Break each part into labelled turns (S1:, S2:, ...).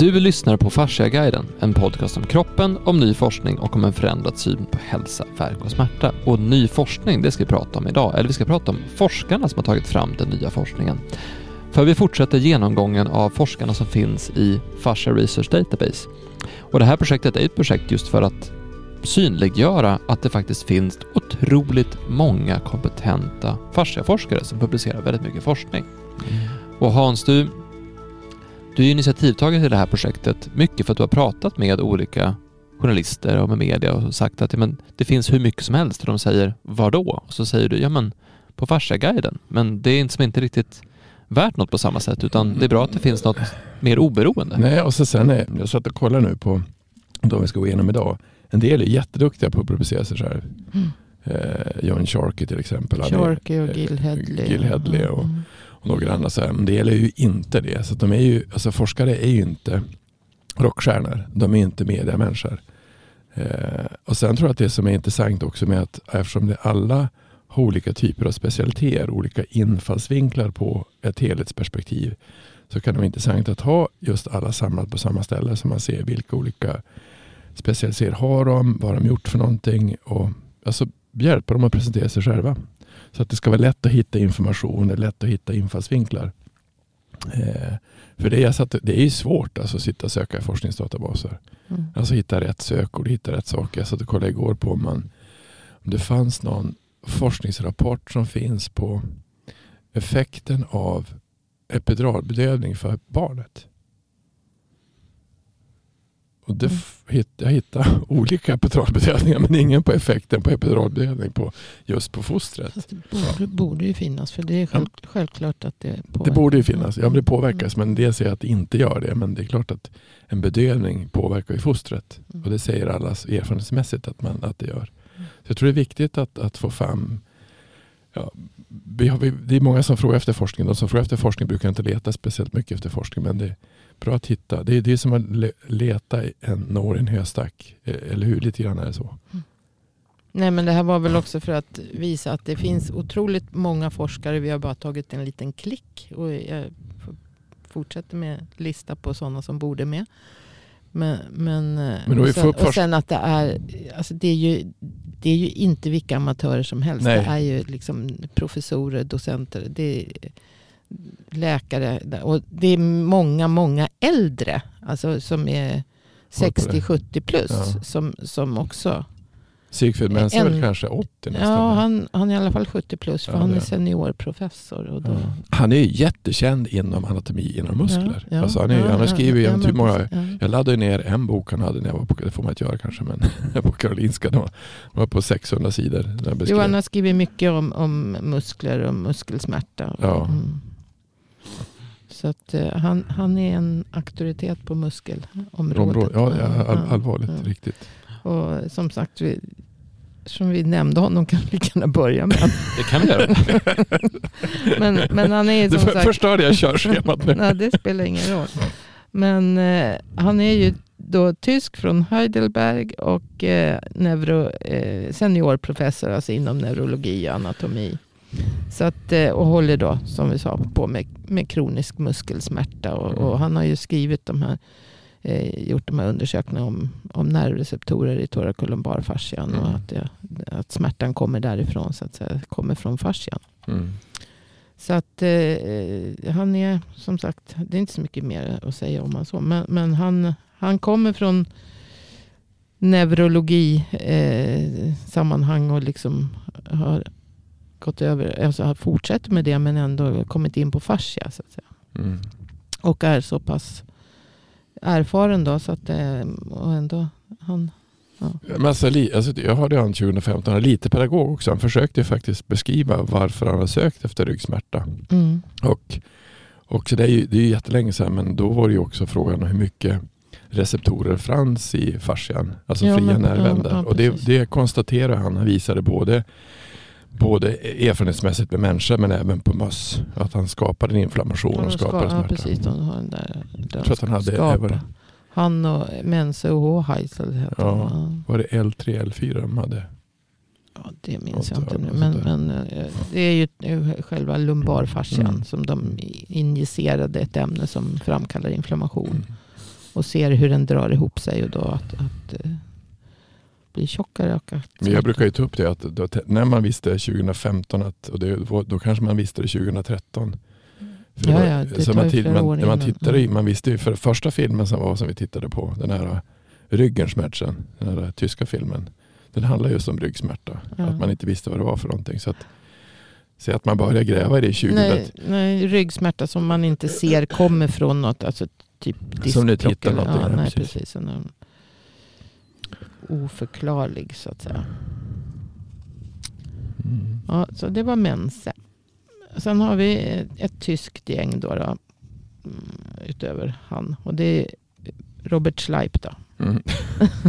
S1: Du lyssnar på Fasciaguiden, en podcast om kroppen, om ny forskning och om en förändrad syn på hälsa, värk och smärta. Och ny forskning, det ska vi prata om idag. Eller vi ska prata om forskarna som har tagit fram den nya forskningen. För vi fortsätter genomgången av forskarna som finns i Fascia Research Database. Och det här projektet är ett projekt just för att synliggöra att det faktiskt finns otroligt många kompetenta fasciaforskare som publicerar väldigt mycket forskning. Mm. Och Hans, du du är initiativtagare till det här projektet mycket för att du har pratat med olika journalister och med media och sagt att ja, men, det finns hur mycket som helst och de säger var då? Och så säger du ja men på Farsa-guiden. Men det är inte som inte riktigt värt något på samma sätt utan det är bra att det finns något mer oberoende.
S2: Nej, och så sen är, jag satt och kollade nu på de vi ska gå igenom idag. En del är jätteduktiga på att publicera sig själv. Mm. Eh, John Sharkey till exempel.
S3: Sharkey och Gil Hedley.
S2: Gil Hedley och, mm och några andra. Så här, men det gäller ju inte det. Så de är ju, alltså forskare är ju inte rockstjärnor. De är inte mediamänniskor. Eh, och sen tror jag att det som är intressant också med att eftersom det alla har olika typer av specialiteter, olika infallsvinklar på ett helhetsperspektiv så kan det vara intressant att ha just alla samlat på samma ställe så man ser vilka olika specialiteter har de, vad har de gjort för någonting och alltså hjälpa dem att presentera sig själva. Så att det ska vara lätt att hitta information, det är lätt att hitta infallsvinklar. Eh, för det är, så att det är svårt alltså, att sitta och söka i forskningsdatabaser. Mm. Alltså hitta rätt sökord, hitta rätt saker. Jag satt och kollade igår på om, man, om det fanns någon forskningsrapport som finns på effekten av epiduralbedövning för barnet. Och det mm. jag hittade olika epiduralbedövningar men ingen på effekten på epiduralbedövning på, just på fostret.
S3: Fast det borde, borde ju finnas för det är själv, ja. självklart att det påverkar.
S2: Det borde ju finnas. Ja, det påverkas mm. men det säger att det inte gör det. Men det är klart att en bedövning påverkar ju fostret. Mm. Och det säger alla erfarenhetsmässigt att, man, att det gör. Mm. Så jag tror det är viktigt att, att få fram Ja, vi har, vi, det är många som frågar efter forskning. De som frågar efter forskning brukar inte leta speciellt mycket efter forskning. Men det, bra att hitta. Det är det som att leta en når i en höstack. E, eller hur? Lite grann är det så. Mm.
S3: Nej men det här var väl också för att visa att det finns otroligt många forskare. Vi har bara tagit en liten klick. Och jag fortsätter med lista på sådana som borde med. Men, men, men och, sen, och sen att det är, alltså det är ju det är ju inte vilka amatörer som helst. Nej. Det är ju liksom professorer, docenter. Det är, läkare. Och det är många, många äldre. Alltså som är 60-70 plus. Ja. Som, som också
S2: Sigfrid Mense är väl kanske 80 nästan?
S3: Ja, han, han är i alla fall 70 plus för ja, han är seniorprofessor. Och då... ja.
S2: Han är ju jättekänd inom anatomi inom muskler. Ja, alltså han, är, han har skrivit ja, hur många, Jag laddade ner en bok han hade när jag var på, det får man inte göra kanske, men på Karolinska. Den var, var på 600 sidor.
S3: Jo, han har skrivit mycket om, om muskler och muskelsmärta.
S2: Ja. Mm.
S3: Så att, uh, han, han är en auktoritet på muskelområdet.
S2: Ja, ja all, allvarligt, ja. riktigt.
S3: Och som sagt, vi, som vi nämnde honom kan vi kunna börja med.
S1: Det kan vi göra.
S3: men, men han är som
S2: det sagt... Förstörde jag körschemat
S3: nu. Nej, det spelar ingen roll. Men eh, han är ju då tysk från Heidelberg och eh, neuro, eh, seniorprofessor alltså inom neurologi och anatomi. Så att, eh, och håller då, som vi sa, på med, med kronisk muskelsmärta. Och, och han har ju skrivit de här, eh, gjort de här undersökningarna om, om nervreceptorer i torakolumbarfascian. Mm. Och att, det, att smärtan kommer därifrån, så att säga, kommer från fascian. Mm. Så att eh, han är, som sagt, det är inte så mycket mer att säga om han så. Men, men han, han kommer från neurologi eh, sammanhang och liksom har gått över, alltså fortsätter med det men ändå kommit in på fascia. Så att säga. Mm. Och är så pass erfaren då så att det, och ändå han
S2: Ja. Men alltså, alltså, jag hörde honom 2015, han är lite pedagog också. Han försökte faktiskt beskriva varför han har sökt efter ryggsmärta. Mm. Och, och det är ju det är jättelänge sedan men då var det ju också frågan om hur mycket receptorer fanns i fascian. Alltså ja, fria nervändar. Ja, och det, det konstaterar han. Han visade både både erfarenhetsmässigt med människor men även på möss. Att han skapade en inflammation och skapade smärta.
S3: Ja, precis. De har den där,
S2: jag tror att han hade även,
S3: Han och Mense och Hoheisel
S2: ja, Var det L3 L4 de hade?
S3: Ja, det minns jag inte nu. Men, men eh, det är ju själva lumbarfascian mm. som de injicerade ett ämne som framkallar inflammation. Mm. och ser hur den drar ihop sig och då att, att eh, bli tjockare. Och att
S2: Men jag brukar ju ta upp det att då, när man visste 2015 att, och det, då kanske man visste det 2013. För
S3: Ja, ja, det
S2: så man, tid, man, man
S3: innan.
S2: tittade,
S3: Mm.
S2: man visste ju för första filmen som var som vi tittade på, den här äh, ryggen-smärtsen, den här tyska filmen. Den handlar just om ryggsmärta.
S3: Ja.
S2: Att man inte visste vad det var för någonting. Så att, så att man började gräva i det i 20
S3: nej, nej, ryggsmärta som man inte ser kommer från något. Alltså typ
S2: Som
S3: diskbråck
S2: tittar någonting,
S3: ja, nej,
S2: precis.
S3: precis. Oförklarlig så att säga.
S2: Mm.
S3: Ja, så det var Mense. Sen har vi ett, ett tyskt gäng då, då utöver han. Och det är Robert Schleip då.
S2: Mm.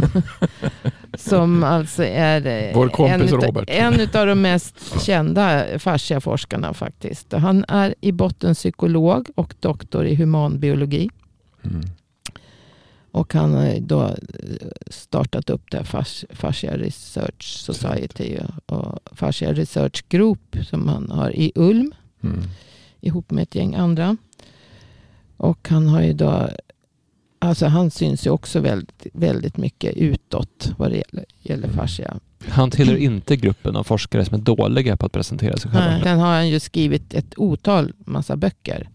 S3: Som alltså är eh,
S2: Vår kompis
S3: en,
S2: Robert.
S3: en av de mest kända fasciaforskarna faktiskt. Han är i botten psykolog och doktor i humanbiologi.
S2: Mm.
S3: Och han har då eh, startat upp det här Fas- Fascia Research Society och Fascia Research Group som han har i Ulm
S2: Mm.
S3: ihop med ett gäng andra. Och han har ju då, alltså han syns ju också väldigt, väldigt mycket utåt vad det gäller, gäller fascia.
S1: Han tillhör inte gruppen av forskare som är dåliga på att presentera sig själva.
S3: Sen har han ju skrivit ett otal massa böcker.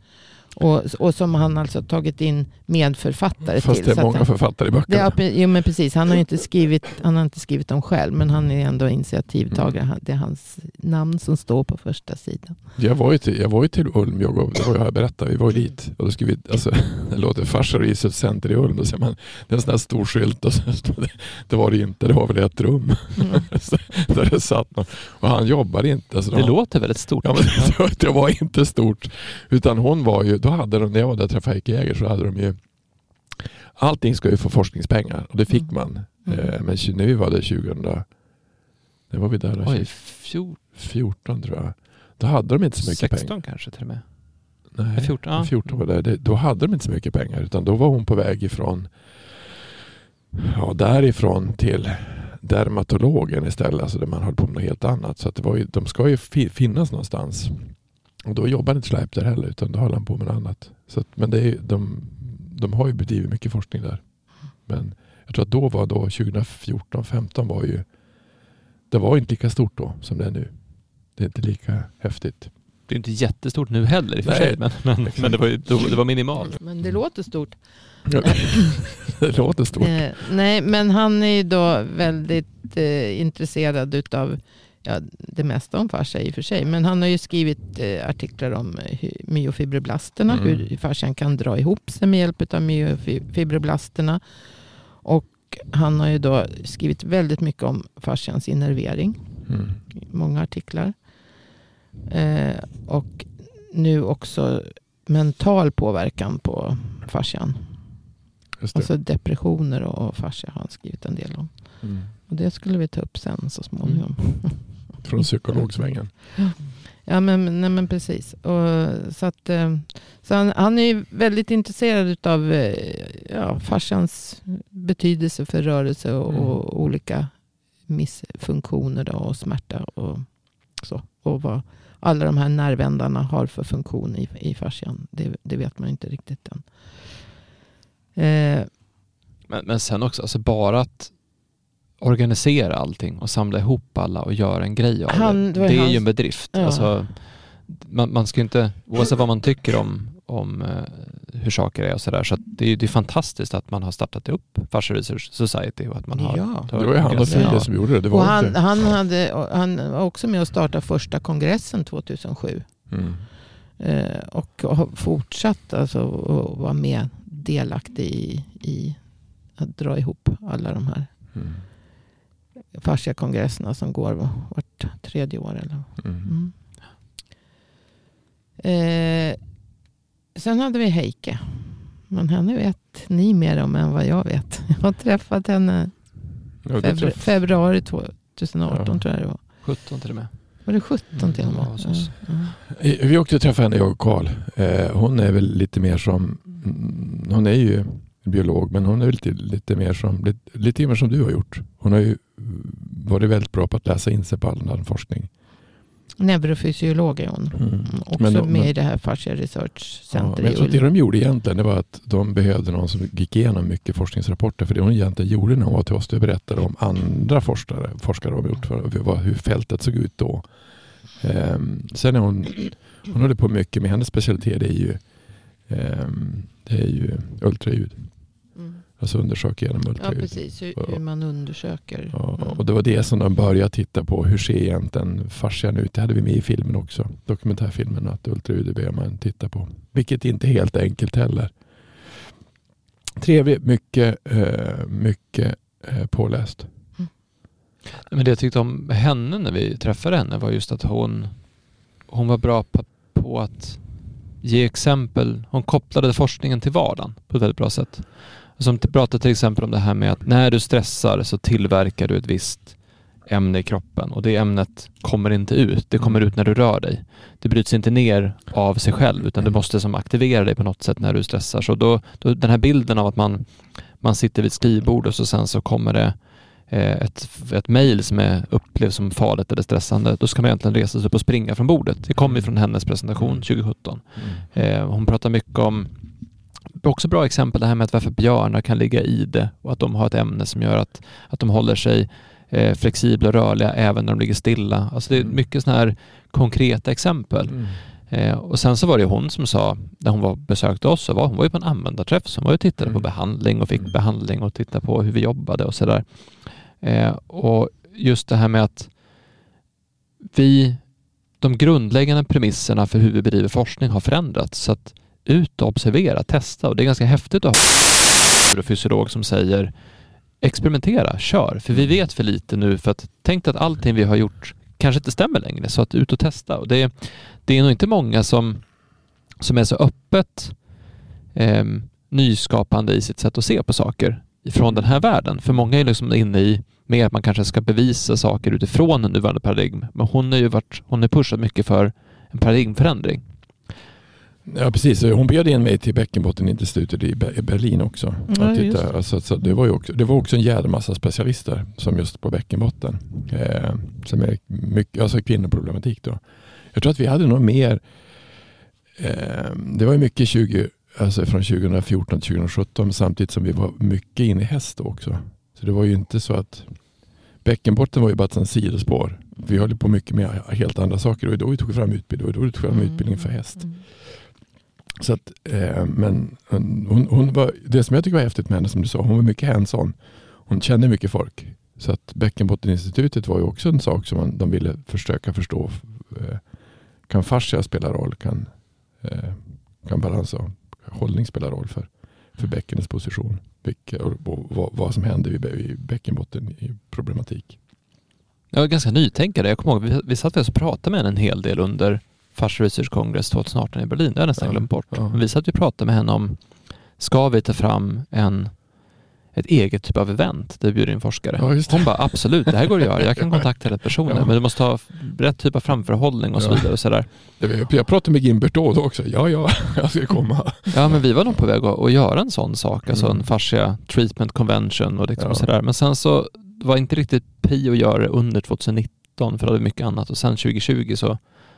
S3: Och, och som han alltså tagit in medförfattare
S2: Fast
S3: till.
S2: det är många
S3: han,
S2: författare i
S3: det,
S2: böckerna.
S3: ja, pre- jo, men precis. Han har ju inte skrivit, han har inte skrivit dem själv, men han är ändå initiativtagare.
S2: Mm.
S3: Det är hans namn som står på första sidan.
S2: Jag var ju till, jag var ju till Ulm, jag och, det var jag berättade, vi var ju dit. Och då skulle vi, alltså, det låter Farsa Research Center i Ulm, då ser man, det är en sån här stor skylt och så det, det var det inte, det var väl ett rum.
S3: Mm.
S2: Så, där det satt någon. Och han jobbade inte. Alltså,
S1: Det
S2: de-
S1: låter väldigt stort.
S2: Ja, men det, det var inte stort. Utan hon var ju, då hade de, när jag var där och träffade Heike Jäger så hade de ju Allting ska ju få forskningspengar och det fick
S3: Mm.
S2: man.
S3: Mm.
S2: Eh, men när vi var där 2000, när var vi där?
S1: Oj, 14,
S2: 14 tror jag. Då hade de inte så mycket
S1: 16
S2: pengar.
S1: kanske till och med.
S2: Nej,
S1: 14, ja.
S2: 14 var det. det. Då hade de inte så mycket pengar utan då var hon på väg ifrån ja, därifrån till dermatologen istället. Alltså där man höll på med något helt annat. Så att det var ju, de ska ju fi- finnas någonstans. Och då jobbar inte Schleip där heller utan då höll han på med något annat. Så att, men det är, de, de har ju bedrivit mycket forskning där. Men jag tror att då var då 2014, 15 var ju det var inte lika stort då som det är nu. Det är inte lika häftigt.
S1: Det är inte jättestort nu heller i och för
S2: Nej,
S1: sig, men, men, men det var, ju, det var minimalt.
S3: Men det låter stort.
S2: det låter stort.
S3: Eh, nej, men han är ju då väldigt eh, intresserad utav ja, det mesta om fascia i och för sig. Men han har ju skrivit eh, artiklar om eh, myofibroblasterna.
S2: Mm.
S3: Hur fascian kan dra ihop sig med hjälp av myofibroblasterna. Och han har ju då skrivit väldigt mycket om fascians innervering.
S2: Mm.
S3: Många artiklar. Eh, och nu också mental påverkan på fascian. Alltså depressioner och fascia har han skrivit en del om.
S2: Mm.
S3: Och det skulle vi ta upp sen så småningom.
S2: Från psykologsvängen.
S3: Ja men, nej, men precis. Och, så att, eh, så han, han är ju väldigt intresserad av eh, ja, fascians betydelse för rörelse och,
S2: Mm.
S3: och olika missfunktioner då, och smärta och så. Och vad alla de här nervändarna har för funktion i, i fascian. Det, det vet man inte riktigt än. Eh,
S1: Men, men sen också, alltså bara att organisera allting och samla ihop alla och göra en grej av
S3: Han-
S1: det.
S3: det
S1: Det är
S3: hans-
S1: ju en bedrift.
S3: Ja.
S1: Alltså, man, man ska inte, oavsett vad man tycker om, om eh, hur saker är och sådär, så att det är det är fantastiskt att man har startat upp Fascia Research Society och att man har...
S3: Ja.
S2: Det var ju han och
S3: Ja.
S2: som gjorde det. det var
S3: och han,
S2: inte.
S3: han, hade, han var också med och startade första kongressen 2007.
S2: Mm.
S3: Eh, och har fortsatt alltså, att vara med delaktig i, i att dra ihop alla de här
S2: Mm.
S3: Fascia-kongresserna som går vart tredje år. Eller.
S2: Mm.
S3: Mm. Eh, sen hade vi Heike. Men henne vet ni mer om än vad jag vet. Jag har träffat henne
S2: Ja,
S3: febru- februari 2018
S2: Ja.
S3: tror jag det var.
S1: 17 till och med.
S3: Var det 17 till och
S1: Mm,
S3: med?
S1: ja, hos oss.
S3: Ja,
S2: Eh, Vi åkte och träffade henne, jag och Karl. Eh, hon är väl lite mer som, mm, hon är ju biolog, men hon är lite, lite, mer som, lite, lite mer som du har gjort. Hon har ju varit väldigt bra på att läsa in sig på all annan forskning.
S3: Neurofysiolog är hon.
S2: Mm.
S3: Också
S2: Men
S3: med
S2: men-
S3: i det här Fascia Research
S2: Ja,
S3: Center
S2: men jag tror det de gjorde egentligen det var att de behövde någon som gick igenom mycket forskningsrapporter. För det hon egentligen gjorde när hon var till oss, det berättade om andra forskare, forskare har gjort för, vad- hur fältet såg ut då. Ehm, sen är hon, hon håller på mycket med hennes specialitet är ju, ehm, det är ju ultraljud.
S3: Mm.
S2: Alltså undersöka genom
S3: Ja,
S2: ultraljud.
S3: precis. Hur, hur man undersöker.
S2: Ja,
S3: Mm.
S2: och det var det som de började titta på. Hur ser egentligen fascian ut? Det hade vi med i filmen också. Dokumentärfilmen. Att ultraljud behöver man titta på. Vilket inte är helt enkelt heller. Trevlig, mycket, eh, mycket eh, påläst.
S1: Men det jag tyckte om henne när vi träffade henne var just att hon, hon var bra på, på att ge exempel. Hon kopplade forskningen till vardagen på ett väldigt bra sätt. Som pratade till exempel om det här med att när du stressar så tillverkar du ett visst ämne i kroppen och det ämnet kommer inte ut. Det kommer ut när du rör dig. Det bryts inte ner av sig själv utan du måste som aktivera dig på något sätt när du stressar. Så då, då den här bilden av att man, man sitter vid ett skrivbord och så sen så kommer det eh, ett, ett mejl som är upplevs som farligt eller stressande, då ska man egentligen resa sig upp och springa från bordet. Det kommer ju från hennes presentation 2017. Eh, hon pratar mycket om Också bra exempel det här med att varför björnar kan ligga i det och att de har ett ämne som gör att, att de håller sig eh, flexibla och rörliga även när de ligger stilla. Alltså det är
S2: Mm.
S1: mycket sådana här konkreta exempel.
S2: Mm.
S1: Eh, och sen så var det hon som sa, när hon var besökte oss, så var, hon var ju på en användarträff, så hon var ju tittade på
S2: Mm.
S1: behandling och fick
S2: Mm.
S1: behandling och tittade på hur vi jobbade och sådär. Eh, och just det här med att vi, de grundläggande premisserna för hur vi bedriver forskning har förändrats. Så att ut och observera, testa och det är ganska häftigt att ha en neurofysiolog som säger experimentera, kör. För vi vet för lite nu för att tänk att allting vi har gjort kanske inte stämmer längre. Så att ut och testa. Och det, det är nog inte många som, som är så öppet eh, nyskapande i sitt sätt att se på saker från den här världen. För många är liksom inne i med att man kanske ska bevisa saker utifrån en nuvarande paradigm. Men hon har ju varit, hon har pushat mycket för en paradigmförändring.
S2: Ja precis, hon bjöd in mig till Bäckenbotteninstitutet i Be- i Berlin också.
S3: Ja,
S2: titta. Alltså, så det, var ju också, det var också en jävla massa specialister som just på bäckenbotten. Eh, som är mycket, alltså kvinnoproblematik då. Jag tror att vi hade nog mer, eh, det var ju mycket 20, alltså från 2014 till 2017 samtidigt som vi var mycket inne i häst också. Så det var ju inte så att Bäckenbotten var ju bara ett sidospår. Vi höll på mycket med helt andra saker och då vi tog fram utbildning, och då vi tog fram utbildning för häst.
S3: Mm.
S2: Så att, eh, men eh, hon, hon var, det som jag tycker var häftigt med henne som du sa, hon var mycket hands-on. Hon kände mycket folk. Så att Bäckenbotteninstitutet var ju också en sak som man, de ville försöka förstå. Eh, kan fascia spela roll? Kan, eh, kan balans och hållning spela roll för, för bäckenets position? Vilka, och, och, vad, vad som händer i, i bäckenbotten i problematik.
S1: Jag var ganska nytänkare. Jag kommer ihåg, vi, vi satt och pratade med henne en hel del under Fascia Research Congress 2018 i Berlin. Det har jag nästan
S2: Ja,
S1: glömt bort.
S2: ja.
S1: Vi satt och pratade med henne om, ska vi ta fram en, ett eget typ av event där vi bjuder in forskare?
S2: Ja.
S1: Hon bara, absolut, det här går att göra. Jag kan kontakta rätt personer,
S2: Ja.
S1: men du måste ha rätt typ av framförhållning och så
S2: Ja.
S1: vidare. Och sådär.
S2: Jag, jag pratade med Gimbert då också. Ja, ja, jag ska komma.
S1: Ja, men vi var nog på väg att, att göra en sån sak, alltså
S2: Mm.
S1: en fascia treatment convention och liksom sådär. Men sen så var inte riktigt prio att göra det under 2019 för det hade mycket annat och sen 2020 så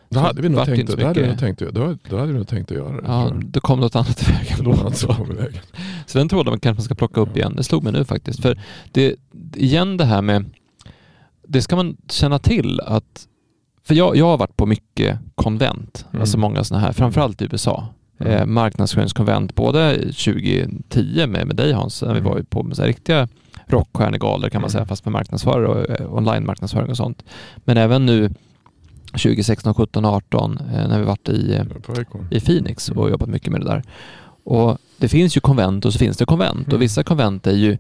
S2: Då hade vi nog
S1: det
S2: tänkt,
S1: så
S2: då hade vi nog tänkt, då, då hade vi nog tänkt att göra det.
S1: Ja, det kom något annat i vägen.
S2: Det något kom i vägen.
S1: Så den tråden kanske man ska plocka upp igen. Det slog mig nu faktiskt. För det, igen det här med, det ska man känna till att, för jag, jag har varit på mycket konvent,
S2: Mm.
S1: alltså många sådana här, framförallt i USA.
S2: Mm.
S1: Eh, marknadsföringskonvent, både 2010 med, med dig Hans, när vi
S2: Mm.
S1: var ju på med så här riktiga rockstjärnegalor kan man
S2: Mm.
S1: säga, fast med marknadsförare och eh, online-marknadsföring och sånt. Men även nu 2016, 17, 18 eh, när vi varit i eh, i Phoenix och
S2: Mm.
S1: jobbat mycket med det där. Och Det finns ju konvent och så finns det konvent
S2: Mm.
S1: och vissa konvent är ju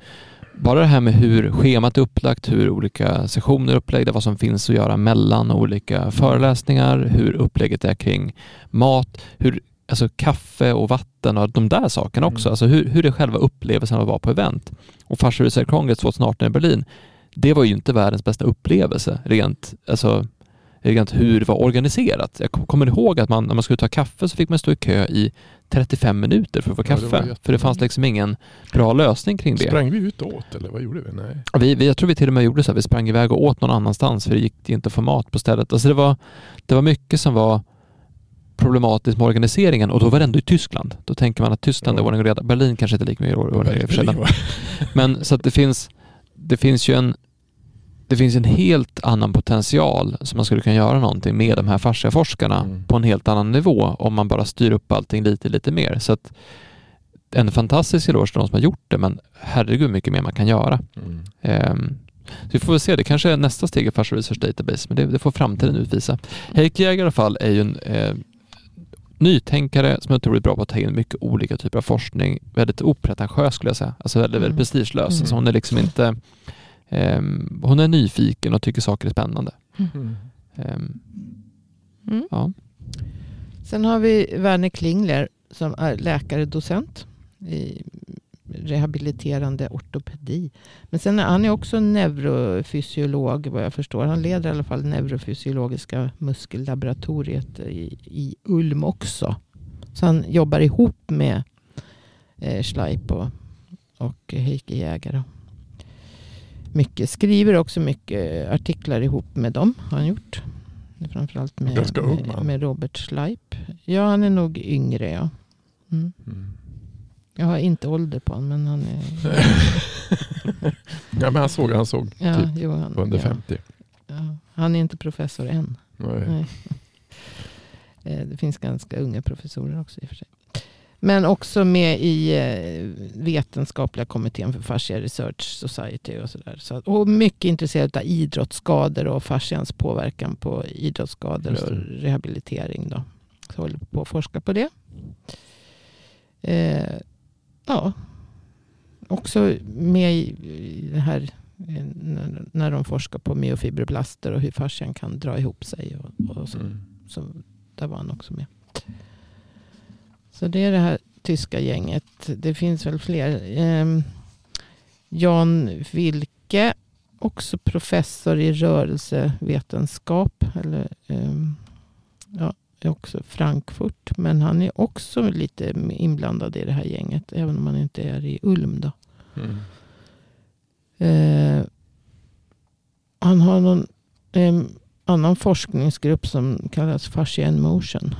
S1: bara det här med hur schemat är upplagt, hur olika sessioner är upplagda, vad som finns att göra mellan olika föreläsningar, hur upplägget är kring mat, hur, alltså kaffe och vatten och de där sakerna också.
S2: Mm.
S1: Alltså hur, hur är själva upplevelsen av att vara på event. Och Research Congress 2018 i Berlin, det var ju inte världens bästa upplevelse rent, alltså hur det var organiserat. Jag kom- kommer ihåg att man, när man skulle ta kaffe så fick man stå i kö i 35 minuter för att få
S2: Ja, det
S1: kaffe.
S2: jätte-
S1: för det fanns liksom ingen bra lösning kring det.
S2: Sprang vi ut och åt eller vad gjorde vi? Nej.
S1: Vi, vi, jag tror vi till och med gjorde så här, vi sprang iväg och åt någon annanstans för det gick inte att få mat på stället. Alltså det, var, det var mycket som var problematiskt med organiseringen och då var det ändå i Tyskland. Då tänker man att Tyskland är
S2: Ja.
S1: ordning och reda. Berlin kanske inte är lika mycket ordning och reda. Men så att det finns, det finns ju en det finns en helt annan potential som man skulle kunna göra någonting med de här fasciaforskarna
S2: Mm.
S1: på en helt annan nivå om man bara styr upp allting lite, lite mer. Så att en fantastisk eloge till de som har gjort det, men herregud mycket mer man kan göra.
S2: Mm.
S1: Ehm, så vi får väl se, det kanske är nästa steg i Fascia Research Database, men det, det får framtiden utvisa. Heikki Jäger i alla fall är ju en eh, nytänkare som är otroligt bra på att ta in mycket olika typer av forskning. Väldigt opretentiös skulle jag säga, alltså väldigt, väldigt
S3: Mm.
S1: prestigelös.
S3: Mm.
S1: Alltså hon är liksom inte, ehm, hon är nyfiken och tycker saker är spännande.
S2: Mm.
S1: Ehm,
S3: Mm.
S1: ja.
S3: Sen har vi Werner Klingler som är läkare docent i rehabiliterande ortopedi. Men sen är han är också neurofysiolog vad jag förstår. Han leder i alla fall neurofysiologiska muskellaboratoriet i, i Ulm också. Så han jobbar ihop med eh, Schleip och, och Heike Jäger. Mycket, skriver också mycket artiklar ihop med dem. Har han gjort. Framförallt med,
S2: Ganska ung
S3: med,
S2: man.
S3: med Robert Schleip. Ja, han är nog yngre. Ja. Mm.
S2: Mm.
S3: Jag har inte ålder på honom, men han är...
S2: Ja, men han såg, han såg
S3: Ja,
S2: typ
S3: jo, han,
S2: under
S3: ja,
S2: 50.
S3: ja. Han är inte professor än.
S2: Nej.
S3: Nej. Eh, Det finns ganska unga professorer också i och för sig. Men också med i eh, vetenskapliga kommittén för Fascia Research Society och sådär. Så, och mycket intresserad av idrottsskador och fascians påverkan på idrottsskador och rehabilitering. Då. Så håller på att forska på det. Eh, ja, också med i det här eh, när, när de forskar på myofibroblaster och hur fascian kan dra ihop sig. Och, och så.
S2: Mm.
S3: Så där var han också med. Så det är det här tyska gänget. Det finns väl fler. Ehm, Jan Wilke, också professor i rörelsevetenskap. Eller, ehm, ja, är också Frankfurt. Men han är också lite inblandad i det här gänget. Även om han inte är i Ulm. Då.
S2: Mm.
S3: Eh, han har någon eh, annan forskningsgrupp som kallas Fascia in Motion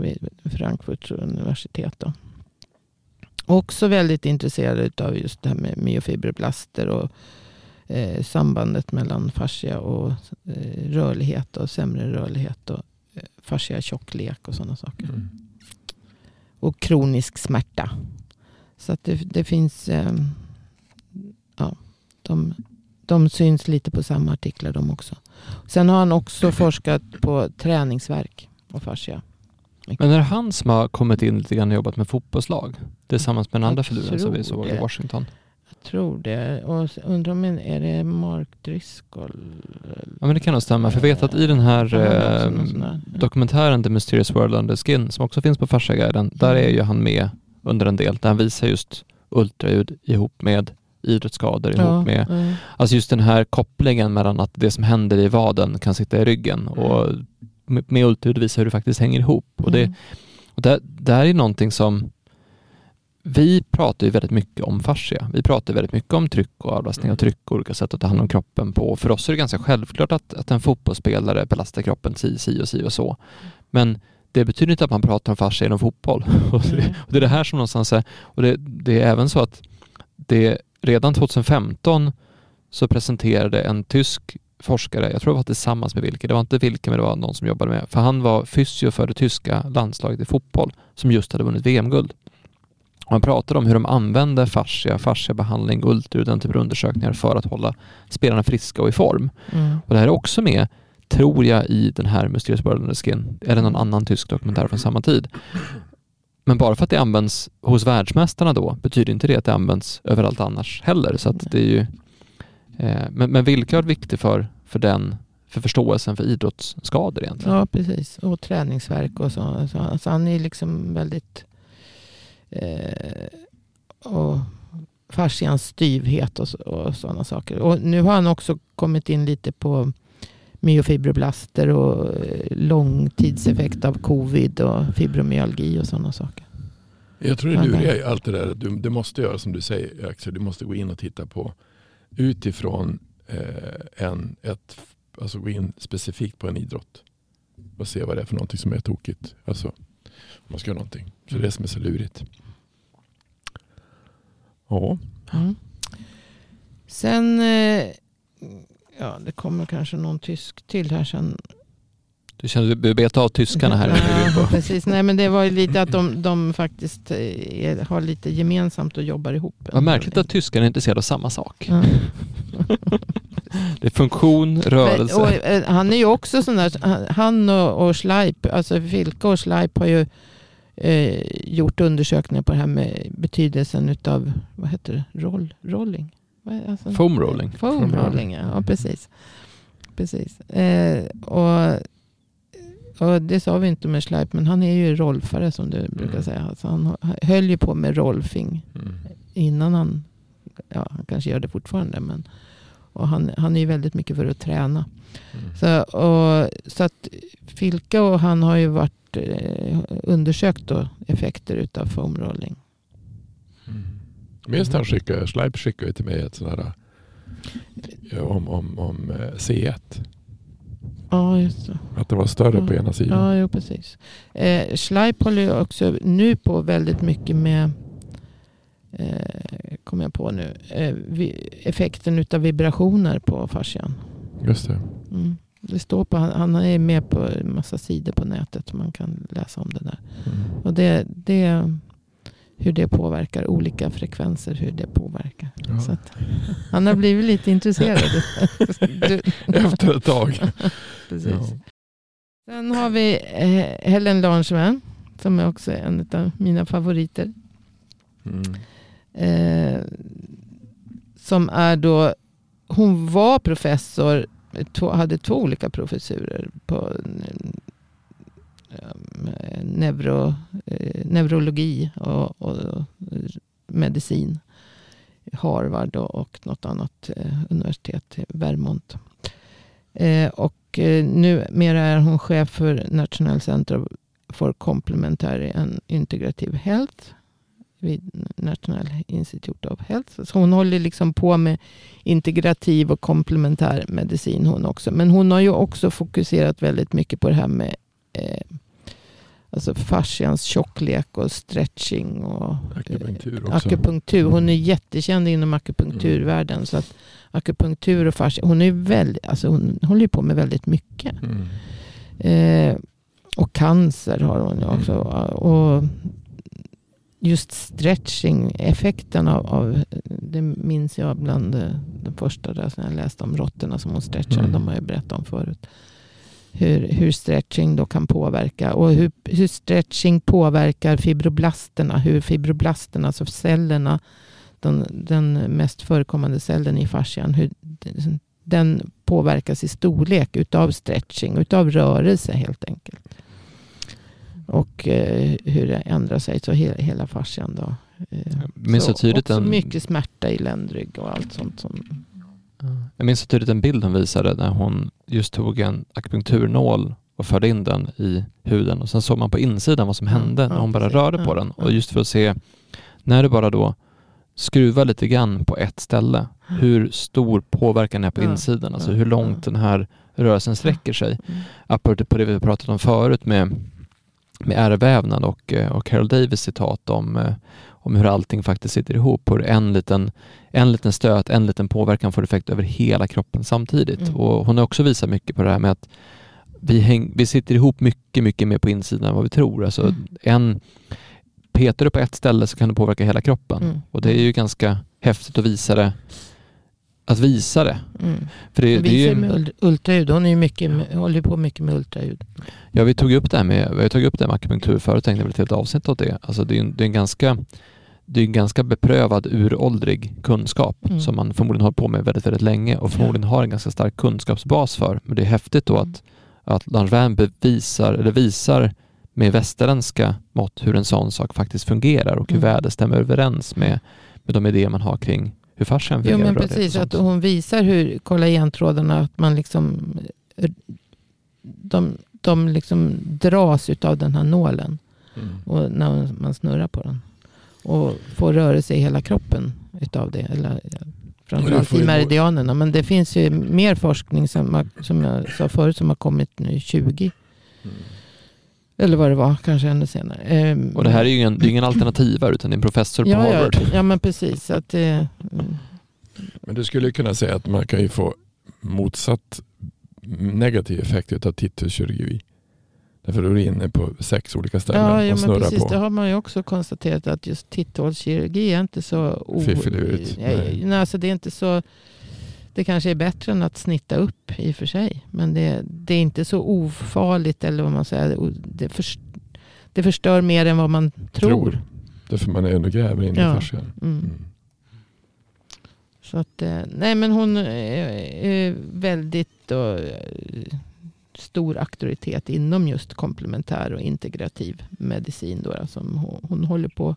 S3: vid Frankfurts universitet. Då. Också väldigt intresserad av just det här med myofibroblaster och eh, sambandet mellan fascia och eh, rörlighet och sämre rörlighet och eh, fascia tjocklek och sådana saker
S2: Mm.
S3: och kronisk smärta. Så att det, det finns, eh, ja, de, de syns lite på samma artiklar de också. Sen har han också forskat på träningsverk och fascia.
S1: Men är det han som har kommit in lite grann och jobbat med fotbollslag? Tillsammans med den andra
S3: Jag
S1: filuren som vi såg i. Washington.
S3: Jag tror det. Och undrar om är det Mark Driscoll?
S1: Ja men det kan nog stämma, för jag vet att i den här eh, dokumentären The Mysterious World Under Skin som också finns på Fasciaguiden, där är ju han med under en del, där han visar just ultraljud ihop med idrottsskador, ihop
S3: Ja,
S1: med
S3: ja.
S1: Alltså just den här kopplingen mellan att det som händer i vaden kan sitta i ryggen och med, med ultraljud visa hur det faktiskt hänger ihop. Och det,
S3: Mm.
S1: och det, det här är någonting som vi pratar ju väldigt mycket om fascia. Vi pratar väldigt mycket om tryck och avlastning och tryck och olika sätt att ta hand om kroppen på. För oss är det ganska självklart att, att en fotbollsspelare belastar kroppen si, si och si och så. Men det betyder inte att man pratar om fascia inom fotboll. Och det,
S3: Mm.
S1: och det är det här som någonstans är, och det, det är även så att det redan 2015 så presenterade en tysk forskare, jag tror det var tillsammans med Wilke, det var inte Wilke men det var någon som jobbade med, för han var fysio för det tyska landslaget i fotboll som just hade vunnit VM-guld. Och Han pratade om hur de använde fascia, fasciabehandling, ultraljud, den typen av undersökningar för att hålla spelarna friska och i form.
S3: Mm.
S1: Och det här är också med, tror jag, i den här Mysterious World Under Skin, eller någon annan tysk dokumentär från samma tid. Men bara för att det används hos världsmästarna då, betyder inte det att det används överallt annars heller. Så det är ju, eh, men, men vilka är viktigt för, för den, för förståelsen för idrottsskador egentligen?
S3: Ja, precis. Och träningsverk och så. så alltså han är liksom väldigt... Eh, och fascians styvhet och, och sådana saker. Och nu har han också kommit in lite på myofibroblaster och eh, långtidseffekt av covid och fibromyalgi och sådana saker.
S2: Jag tror det luriga
S3: där.
S2: är allt det där. Du, du måste göra som du säger Axel. Du måste gå in och titta på utifrån eh, än ett, alltså gå in specifikt på en idrott. Och se vad det är för någonting som är tokigt. Alltså, om man ska göra någonting. Så det är det som är så lurigt. Ja,
S3: Mm. Sen, eh, ja det kommer kanske någon tysk till här sen.
S1: Du känner att du beta av tyskarna här.
S3: Ja, precis. Nej men det var ju lite att de, de faktiskt eh, är, har lite gemensamt och jobbar ihop.
S1: Vad märkligt att tyskarna är intresserade av samma sak.
S3: Ja.
S1: Det är funktion, rörelse.
S3: Men, och, eh, han är ju också sån där, han- och, och Schleip, alltså Filke och Schleip har ju eh, gjort undersökningar på det här med betydelsen utav, vad heter det, Roll, rolling? Alltså,
S1: Foam rolling.
S3: Foam
S2: Foam
S3: rolling, ja, ja precis. precis. Eh, och, och det sa vi inte med Schleip, men han är ju rolfare som du brukar
S2: Mm.
S3: säga. Alltså han höll ju på med rolfing
S2: mm.
S3: innan han, ja han kanske gör det fortfarande, men och han, han är ju väldigt mycket för att träna.
S2: Mm.
S3: Så, och, så att Filka och han har ju varit eh, undersökt då effekter utav foam rolling.
S2: Mm. Minns han skickade, Schleip skickade till mig ett sånt här ja, om, om, om eh, C1.
S3: Ja, just det.
S2: Att det var större
S3: Ja.
S2: på ena sidan.
S3: Ja, jo, precis. Eh, Schleip håller ju också nu på väldigt mycket med, eh, kommer jag på nu, eh, vi, effekten utav vibrationer på fascian.
S2: Just det.
S3: Mm. Det står på, han, han är med på en massa sidor på nätet. Man kan läsa om det där.
S2: Mm.
S3: Och det, det, hur det påverkar olika frekvenser, hur det påverkar.
S2: Ja.
S3: Så att, han har blivit lite intresserad.
S2: Efter ett tag.
S3: precis.
S2: Ja.
S3: Sen har vi eh, Helen Larsman. Som är också en av mina favoriter.
S2: Mm.
S3: Eh, som är då, hon var professor, två, hade två olika professurer på Ehm, neuro, eh, neurologi och, och medicin. Harvard och, och något annat eh, universitet, Vermont. Eh, och eh, numera är hon chef för National Center for Complementary and Integrative Health vid National Institute of Health. Så hon håller liksom på med integrativ och komplementär medicin hon också. Men hon har ju också fokuserat väldigt mycket på det här med eh, alltså fascians tjocklek och stretching och
S2: Akupunktur också.
S3: akupunktur. Hon är jättekänd inom akupunkturvärlden. Så att akupunktur och fascia, hon är väldigt, alltså hon håller på med väldigt mycket.
S2: Mm.
S3: Eh, och cancer har hon ju också. Och just stretching, effekten av, av det minns jag bland eh, de första där som jag läste om råttorna som hon stretchar.
S2: Mm.
S3: De har jag berättat om förut. Hur, hur stretching då kan påverka och hur, hur stretching påverkar fibroblasterna. Hur fibroblasterna, alltså cellerna, den, den mest förekommande cellen i fascian, hur den påverkas i storlek utav stretching, utav rörelse helt enkelt. Och eh, hur det ändrar sig, så he, hela fascian då. Eh,
S1: minns så tydligt
S3: också
S1: en-
S3: mycket smärta i ländrygg och allt sånt. Som,
S1: Jag minns så tydligt en bild hon visade när hon just tog en akupunkturnål och förde in den i huden och sen såg man på insidan vad som hände när
S3: ja,
S1: hon bara rörde på
S3: Ja,
S1: den. Och just för att se, när du bara då skruvar lite grann på ett ställe, hur stor påverkan är på insidan, alltså hur långt den här rörelsen sträcker sig.
S3: Mm.
S1: Apropå på det vi pratat om förut med, med ärrvävnad och, eh, och Carol Davis citat om, eh, om hur allting faktiskt sitter ihop. Hur en liten, en liten stöt, en liten påverkan får effekt över hela kroppen samtidigt.
S3: Mm.
S1: Och hon har också visat mycket på det här med att vi, häng, vi sitter ihop mycket, mycket mer på insidan än vad vi tror. Alltså
S3: Mm.
S1: en, petar du på ett ställe så kan det påverka hela kroppen.
S3: Mm.
S1: Och det är ju ganska häftigt att visa det. Att visa det.
S3: Mm.
S1: För det, det är ju,
S3: ultraljud. Hon är ju mycket, med- håller på mycket med ultraljud.
S1: Ja, vi tog upp det här med, vi tagit upp det här med akupunktur förut, tänkte väl ett helt avsnitt åt det. Alltså det är en, det är en ganska det är en ganska beprövad, uråldrig kunskap
S3: Mm.
S1: som man förmodligen har på med väldigt, väldigt länge och förmodligen har en ganska stark kunskapsbas för. Men det är häftigt då
S3: Mm.
S1: att, att Langevin bevisar, eller visar med västerländska mått hur en sån sak faktiskt fungerar och hur
S3: Mm.
S1: väl det stämmer överens med, med de idéer man har kring hur fascian
S3: Jo
S1: fungerar.
S3: men
S1: rörlighet och
S3: precis, att hon visar hur kollagentrådarna, att man liksom de, de liksom dras utav den här nålen.
S2: Mm.
S3: och när man snurrar på den. Och får rörelse i hela kroppen utav det. Eller
S2: det
S3: framförallt i meridianerna. Men det finns ju mer forskning som, som jag sa förut som har kommit nu 20.
S2: Mm.
S3: Eller vad det var, kanske ännu senare. Ehm,
S1: Och det här är ju ingen, det är ingen alternativa utan det är en professor på
S3: ja, ja,
S1: Harvard.
S3: ja, men precis. Att, det- mm.
S2: Men du skulle kunna säga att man kan ju få motsatt negativ effekt av titthålskirurgi. Därför då är du inne på sex olika ställen
S3: Ja, ja
S2: och
S3: men
S2: snurrar
S3: precis.
S2: på.
S3: Det har man ju också konstaterat att just titthålskirurgi är inte så... o-. Nej,
S2: Nej.
S3: nej, alltså det är inte så... Det kanske är bättre än att snitta upp i och för sig. Men det, det är inte så ofarligt eller vad man säger. Det, förs- det förstör mer än vad man tror.
S2: Tror. Därför man är ändå gräver in
S3: Ja.
S2: i fascian.
S3: Mm.
S2: Mm.
S3: Så att, eh, nej men hon är, väldigt då, eh, stor auktoritet inom just komplementär och integrativ medicin. Då, alltså hon, hon håller på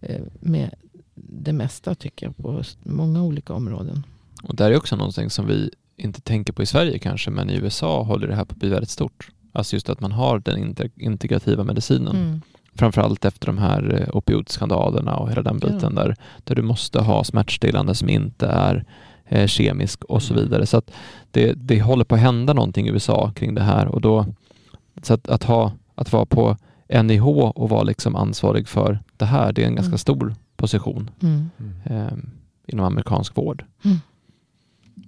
S3: eh, med det mesta tycker jag på många olika områden.
S1: Och där är också någonting som vi inte tänker på i Sverige kanske, men i USA håller det här på att bli väldigt stort. Alltså just att man har den inte- integrativa medicinen.
S3: Mm.
S1: Framförallt efter de här eh, opioidskandalerna och hela den
S3: Ja.
S1: biten där, där du måste ha smärtstillande som inte är eh, kemisk och så vidare. Så att det, det håller på att hända någonting i USA kring det här och då så att, att, ha, att vara på NIH och vara liksom ansvarig för det här, det är en ganska
S3: Mm.
S1: stor position
S3: Mm.
S2: Mm.
S1: eh, inom amerikansk vård.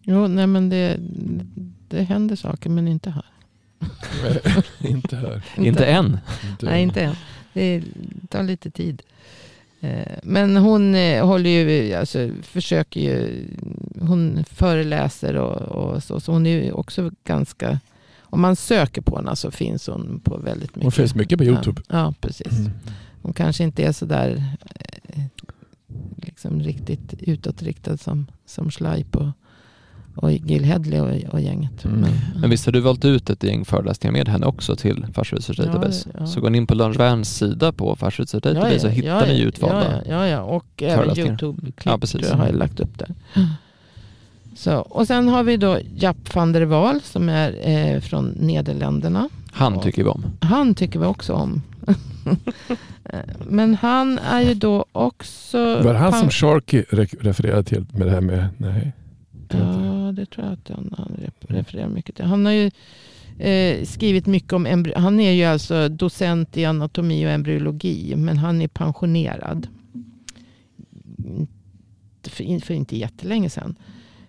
S3: Jo, nej men det, det händer saker men inte här.
S2: inte här.
S1: Inte än.
S2: Inte
S3: Nej, inte än. Det tar lite tid. Eh, Men hon eh, håller ju, alltså, försöker ju, hon föreläser och, och så. Så hon är ju också ganska, om man söker på henne så finns hon på väldigt mycket.
S2: Hon finns mycket på Youtube.
S3: Ja, ja precis.
S2: Mm.
S3: Hon kanske inte är så där eh, liksom riktigt utåtriktad som, som Schleip och, och Gil Hedley och, och gänget.
S2: Mm.
S1: Men visst har du valt ut ett gäng föreläsningar med henne också till Fascia Research
S3: Ja,
S1: Database?
S3: ja.
S1: Så går ni in på Lunch Vans sida på Fascia Research Database så hittar ni utvalda.
S3: Ja, ja, ja. och även. Youtube-klipp
S1: Ja, precis.
S3: tror jag har jag lagt upp där. Så, och sen har vi då Japp van der Waal som är eh, från Nederländerna.
S1: Han tycker vi om.
S3: Han tycker vi också om. Men han är ju då också...
S2: Var det han som Sharky re- refererade till med det här med, nej.
S3: Ja, det tror jag att han, han refererar mycket till. Han har ju eh, skrivit mycket om Han är ju alltså docent i anatomi och embryologi. Men han är pensionerad. För, för inte jättelänge sedan.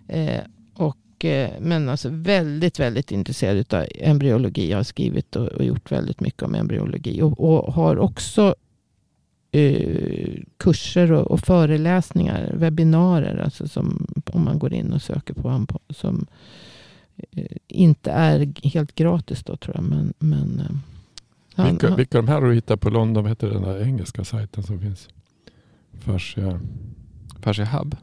S3: Eh, och, eh, men alltså väldigt, väldigt intresserad av embryologi. Har skrivit och, och gjort väldigt mycket om embryologi. Och, och har också eh, kurser och, och föreläsningar, webbinarier. Alltså som, om man går in och söker på honom. Som eh, inte är helt gratis då tror jag. Men, men, eh, han,
S2: Vilka,
S3: han,
S2: vilka av de här du hittat på London? Vad heter den där engelska sajten som finns? Fascia.
S1: Fascia Hub.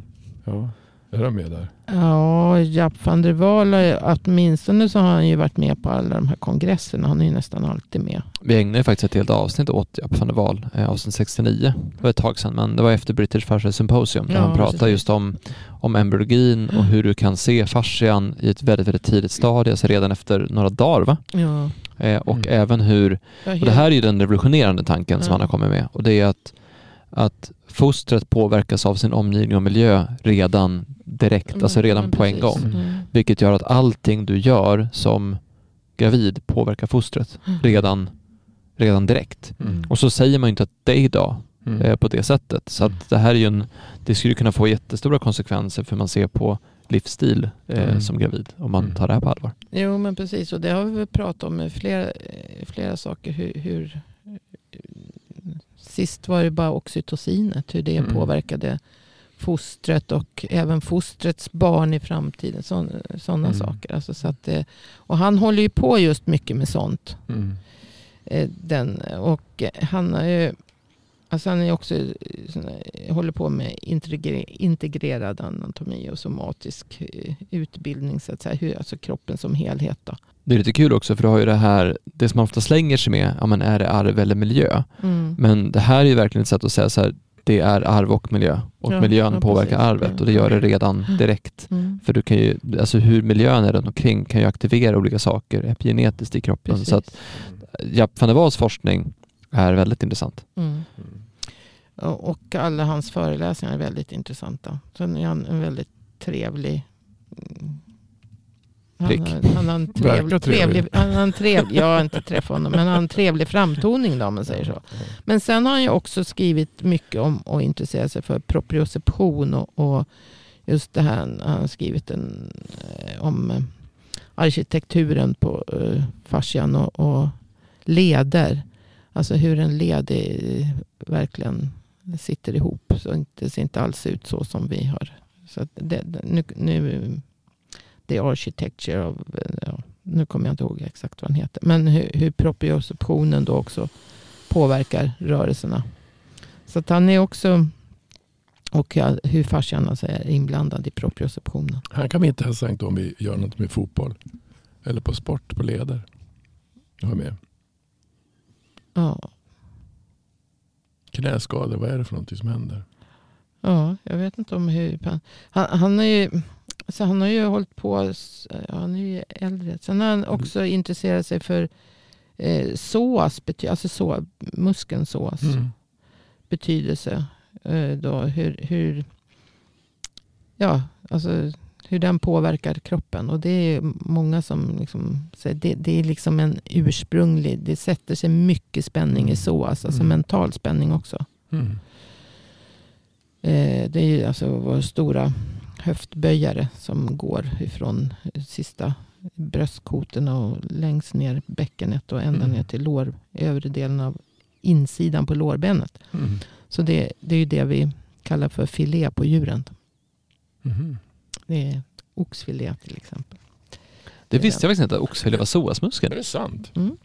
S2: Ja, är de med där?
S3: ja, Japp van der Waal, åtminstone så har han ju varit med på alla de här kongresserna. Han är ju nästan alltid med.
S1: Vi ägnade ju faktiskt ett helt avsnitt åt Japp van der Waal, eh, avsnitt 69. Det var ett tag sedan, men det var efter British Fascia Symposium där
S3: Ja,
S1: han pratade
S3: precis.
S1: just om, om embryologin och hur du kan se fascian i ett väldigt, väldigt tidigt stadie, alltså redan efter några dagar va?
S3: Ja,
S1: Eh, och
S2: Mm.
S1: även hur Och det här är ju den revolutionerande tanken som
S3: Ja.
S1: han har kommit med och det är att, att fostret påverkas av sin omgivning och miljö redan direkt,
S3: Mm,
S1: alltså redan
S3: men
S1: på en gång.
S3: Mm.
S1: Vilket gör att allting du gör som gravid påverkar fostret
S3: Mm.
S1: redan, redan direkt.
S3: Mm.
S1: Och så säger man ju inte att det är idag
S2: Mm.
S1: eh, på det sättet. Så att det här är ju en, det skulle kunna få jättestora konsekvenser för man ser på livsstil eh,
S2: Mm.
S1: som gravid om man
S2: Mm.
S1: tar det här på allvar.
S3: Jo men precis och det har vi pratat om med flera, eh, flera saker. Hur, hur, sist var det bara oxytocinet. Hur det
S2: Mm.
S3: påverkade fostret och även fostrets barn i framtiden. Sådana
S2: Mm.
S3: saker. Alltså, så att det, och han håller ju på just mycket med sånt.
S2: Mm.
S3: Eh, Den, och eh, han har ju Alltså han är också, eh, håller på med integre- integrerad anatomi och somatisk eh, utbildning. Så att säga, hur, alltså kroppen som helhet. Då.
S1: Det är lite kul också för du har ju det här, det som man ofta slänger sig med, ja men är det arv eller miljö?
S3: Mm.
S1: Men det här är ju verkligen ett sätt att säga så här, det är arv och miljö och
S3: Ja,
S1: miljön
S3: ja,
S1: påverkar
S3: precis.
S1: arvet och det gör det redan direkt.
S3: Mm.
S1: För du kan ju, alltså hur miljön är runt omkring kan ju aktivera olika saker epigenetiskt i kroppen.
S3: Precis.
S1: Så att Japp van der Waals forskning är väldigt intressant.
S3: Mm. Och och alla hans föreläsningar är väldigt intressanta. Sen är han en väldigt trevlig... Han,
S1: Prick.
S3: han har en trevlig,
S2: trevlig.
S3: han har en trevlig, jag har inte träffat honom, men han har en trevlig framtoning då, om man säger så. Men sen har han ju också skrivit mycket om och intresserat sig för proprioception och, och just det här, han har skrivit en, eh, om eh, arkitekturen på eh, fascian och, och leder. Alltså hur en led är, verkligen sitter ihop. Så det ser inte alls ut så som vi har. Så det- nu, nu, är architecture of, eh, ja, nu kommer jag inte ihåg exakt vad den heter. Men hur, hur proprioceptionen då också påverkar rörelserna. Så att han är också, och hur fascian alltså är inblandad i proprioceptionen.
S2: Han kan vi inte hälsa inte om vi gör något med fotboll. Eller på sport, på leder. Jag är med.
S3: Ja,
S2: Knäskador, vad är det för någonting som händer?
S3: ja jag vet inte om hur... Han, han, är ju, så han har ju hållit på, ja, han är ju äldre. Sen har han också intresserat sig för eh, bety- alltså så, muskeln psoas
S2: Mm.
S3: betydelse. Eh, då, hur, hur, ja, alltså, hur den påverkar kroppen. Och det är många som liksom, säger det, det är liksom en ursprunglig, det sätter sig mycket spänning i psoas, alltså
S2: Mm.
S3: mental spänning också.
S2: Mm.
S3: Eh, det är ju alltså vår stora höftböjare som går ifrån sista bröstkotorna och längst ner bäckenet och ända
S2: Mm.
S3: ner till lår, övre delen av insidan på lårbenet.
S2: Mm.
S3: Så det, det är ju det vi kallar för filé på djuren.
S2: Mhm.
S3: Det är oxfilé till exempel.
S1: Det visste jag faktiskt inte att oxfilé var
S2: Är
S1: psoasmuskel.
S2: det sant?
S3: Mm.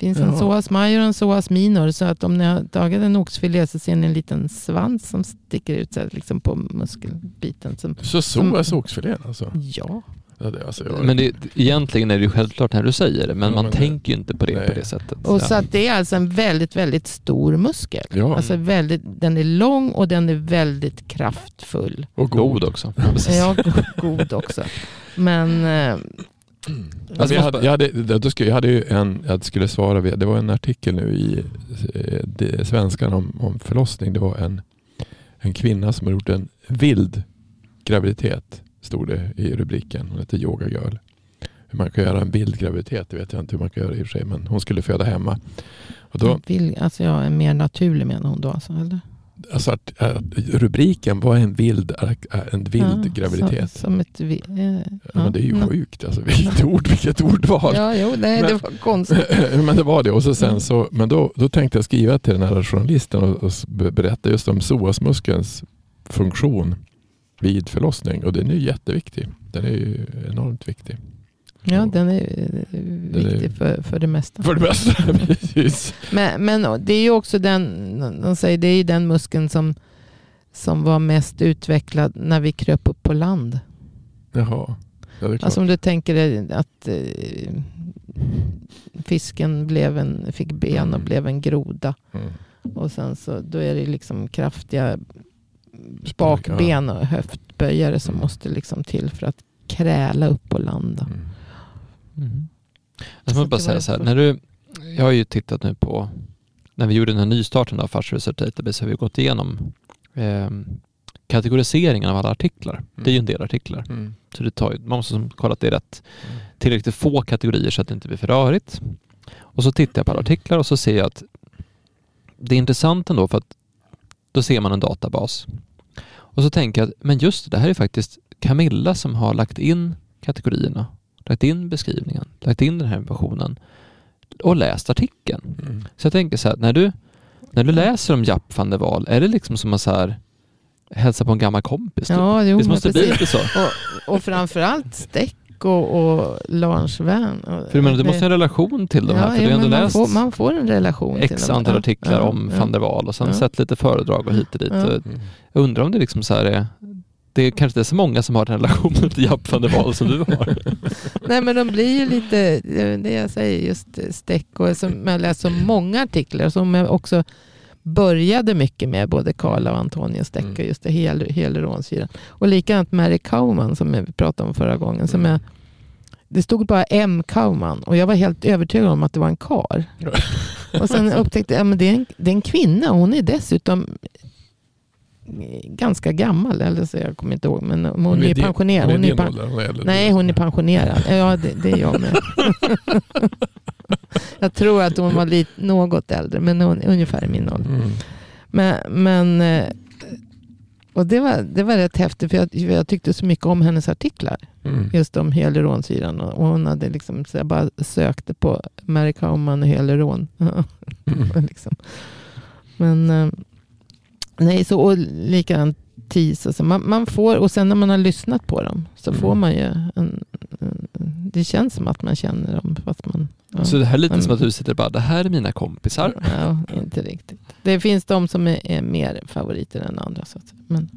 S3: Det finns en
S2: Ja.
S3: psoas major och en psoas minor. Så att om ni har tagit en oxfilé så ser ni en liten svans som sticker ut så här, liksom på muskelbiten. Som,
S2: Så så är oxfilén alltså?
S3: ja,
S2: Ja, det, alltså jag,
S1: Men det, egentligen är det ju självklart när du säger det, men
S2: Ja,
S1: man
S2: men-
S1: tänker ju inte på det
S2: Nej.
S1: på det sättet.
S3: och så att det är alltså en väldigt, väldigt stor muskel.
S2: ja,
S3: Alltså väldigt, den är lång och den är väldigt kraftfull.
S2: och
S1: God också.
S3: Ja, god också. Men eh,
S2: Alltså jag, hade, jag, hade, jag hade ju en, jag skulle svara, det var en artikel nu i eh, Svenskan om, om förlossning. Det var en, en kvinna som har gjort en vild graviditet, stod det i rubriken. Hon heter Yoga Girl. Hur man kan göra en vild graviditet, det vet jag inte hur man kan göra i och för sig, men hon skulle föda hemma. Och då,
S3: vill, alltså jag är mer naturlig menar hon då. Alltså, eller?
S2: Alltså att, att rubriken var en vild, en vild
S3: Ja,
S2: graviditet.
S3: Som, som ett, vi- eh,
S2: Ja, men det är ju
S3: ja.
S2: sjukt, alltså, vilket, ord, vilket ordval.
S3: Ja, jo, nej, det
S2: Men-
S3: var konstigt.
S2: men det var det. Och så sen
S3: Mm.
S2: så, men då, då tänkte jag skriva till den här journalisten och, och berätta just om psoasmuskelns funktion vid förlossning. Och den är jätteviktig. Den är ju enormt viktig.
S3: Ja, den är eh, viktig för, för det mesta.
S2: För det bästa. Precis.
S3: Men, men det är ju också den, de säger, det är ju den muskeln som, som var mest utvecklad när vi kröp upp på land.
S2: Jaha. Ja, är.
S3: Alltså om du tänker dig att eh, fisken blev en, fick ben och
S2: Mm.
S3: blev en groda.
S2: mm.
S3: Och sen så då är det liksom kraftiga bakben och höftböjare som
S2: Mm.
S3: måste liksom till för att kräla upp på land.
S2: Mm.
S1: Mm. Jag måste bara säga så här, när du, jag har ju tittat nu på, när vi gjorde den här nystarten av Fast Research Database har vi gått igenom eh, kategoriseringen av alla artiklar. Det är ju en del artiklar.
S2: Mm.
S1: Så det tar, man måste kolla att det är rätt tillräckligt få kategorier så att det inte blir för rörigt. Och så tittar jag på alla artiklar och så ser jag att det är intressant ändå för att då ser man en databas. Och så tänker jag att men just det här är faktiskt Camilla som har lagt in kategorierna, lagt in beskrivningen, lagt in den här informationen och läst artikeln.
S2: Mm.
S1: Så jag tänker så här, när du, när du läser om Japp van der Waal, är det liksom som att så här, hälsa på en gammal kompis? typ?
S3: Ja, jo, men
S1: måste det bli
S3: precis.
S1: lite så?
S3: Och, och framförallt Steck och, och Lars Wern.
S1: För jag menar, du
S3: det-
S1: måste ha en relation till de här, för
S3: ja,
S1: du har ändå
S3: men man,
S1: läst
S3: får, man får en relation till
S1: x
S3: dem.
S1: antal
S3: Ja,
S1: artiklar
S3: ja,
S1: om
S3: ja.
S1: van der Waal och sen
S3: Ja.
S1: sett lite föredrag och hit och dit.
S3: Ja.
S1: Och
S2: Mm.
S1: Jag undrar om det liksom så här är det är kanske inte är så många som har den relationen till Japp van der Waal som du har.
S3: Nej men de blir ju lite, det jag säger, just Steck och som jag läst så många artiklar som jag också började mycket med, både Karla och Antonija Steck
S2: Mm.
S3: och just det hel, hyaluronsyran. Och likadant Mary Kauman som vi pratade om förra gången. Som
S2: Mm.
S3: jag det stod bara M. Kauman och jag var helt övertygad om att det var en kar. Och sen upptäckte jag att det, är en, det är en kvinna. Hon är dessutom ganska gammal. Eller så jag kommer inte ihåg. Men hon, hon är,
S2: din-
S3: pensionerad.
S2: Hon är
S3: Hon är pen-
S2: är äldre.
S3: Nej, hon är pensionerad. Ja, det, det är jag med. jag tror att hon var lite, något äldre, men hon är ungefär i min ålder.
S2: Mm.
S3: Men, men eh, och det var, det var rätt häftigt, för jag, jag tyckte så mycket om hennes artiklar.
S2: Mm.
S3: Just om hyaluronsyran. Och och hon hade liksom, så jag bara sökte på Mary Kauman och hyaluron.
S2: Mm.
S3: liksom. Men eh, nej, så och likadant TIS. Alltså man, man får, och sen när man har lyssnat på dem så
S2: Mm.
S3: får man ju en, en, det känns som att man känner dem. Fast man, ja.
S1: Så det här är lite
S3: Men-
S1: som att du sitter och bara, det här är mina kompisar.
S3: Ja, inte riktigt. Det finns de som är, är mer favoriter än andra. Så att. Men.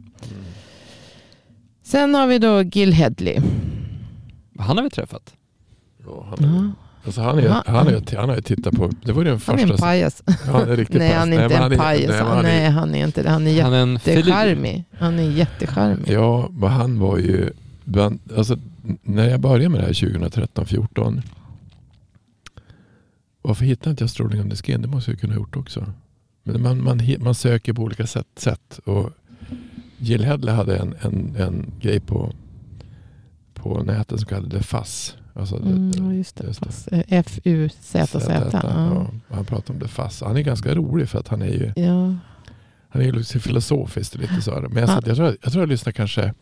S3: Sen har vi då Gil Hedley.
S2: Mm.
S1: Han har vi träffat.
S2: Ja, han, är,
S3: Ja,
S2: alltså han, är,
S3: Han-
S2: han, är, han har ju tittat på, det var ju den
S3: han är en
S2: första.
S3: pajas.
S2: Ja, han är riktigt
S3: Nej, han är inte en pajas.
S2: nej,
S3: Han,
S2: är-
S3: nej, han är inte det. Han är jättecharmig. Han är jättecharmig.
S2: Ja, men han var ju... Bland, alltså, när jag började med det här 2013-14. Varför hittade inte jag strålning under skin? Det måste jag kunna ha gjort också. Men man, man, man söker på olika sätt. sätt och Jill Hedley hade en, en, en grej på, på nätet som kallades FASS. Alltså det-
S3: Mm,
S2: det-
S3: ja, just det.
S2: just det.
S3: Fast, eh, F-U-Z-Z.
S2: Ja. Han pratade om det FASS. Han är ganska rolig för att han är ju
S3: Ja.
S2: han är ju lite filosofiskt lite så. Men jag,
S3: Ja.
S2: satt, jag, tror, jag tror jag lyssnade kanske.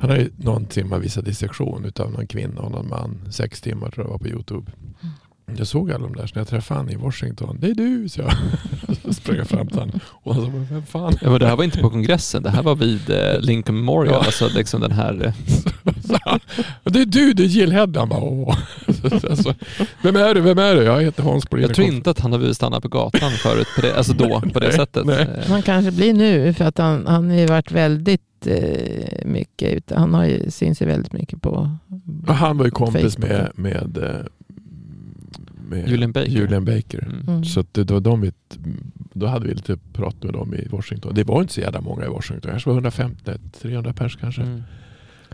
S2: Han har ju någon timme visat dissektion utav någon kvinna och någon man. Sex timmar tror jag var på Youtube. Jag såg alla de där så när jag träffade han i Washington. Det är du, så jag. Så sprang jag fram till honom. Och han sa, "Men vem fan?
S1: Ja, men det här var inte på kongressen, det här var vid eh, Lincoln Memorial.
S2: Ja.
S1: Alltså liksom den här...
S2: Det är du, det är Jill Head. Han bara, åh. Alltså, vem är du, vem är du? Jag heter Hans Briner.
S1: Jag tror inte att han har blivit stannad på gatan förut, på det, alltså då, på det
S2: Nej,
S1: sättet.
S2: nej.
S1: Eh,
S3: Han kanske blir nu för att han, han har ju varit väldigt eh, mycket ute. Han har ju, syns ju väldigt mycket på
S2: Och Han var ju kompis
S3: Facebook.
S2: med, med, eh, med
S1: Julian Baker.
S2: Julian Baker.
S1: Mm.
S3: Mm.
S2: Så att det var de vi, då hade vi lite prat med dem i Washington. Det var inte så jävla många i Washington. Kanske var 150, 300 pers kanske.
S1: Mm.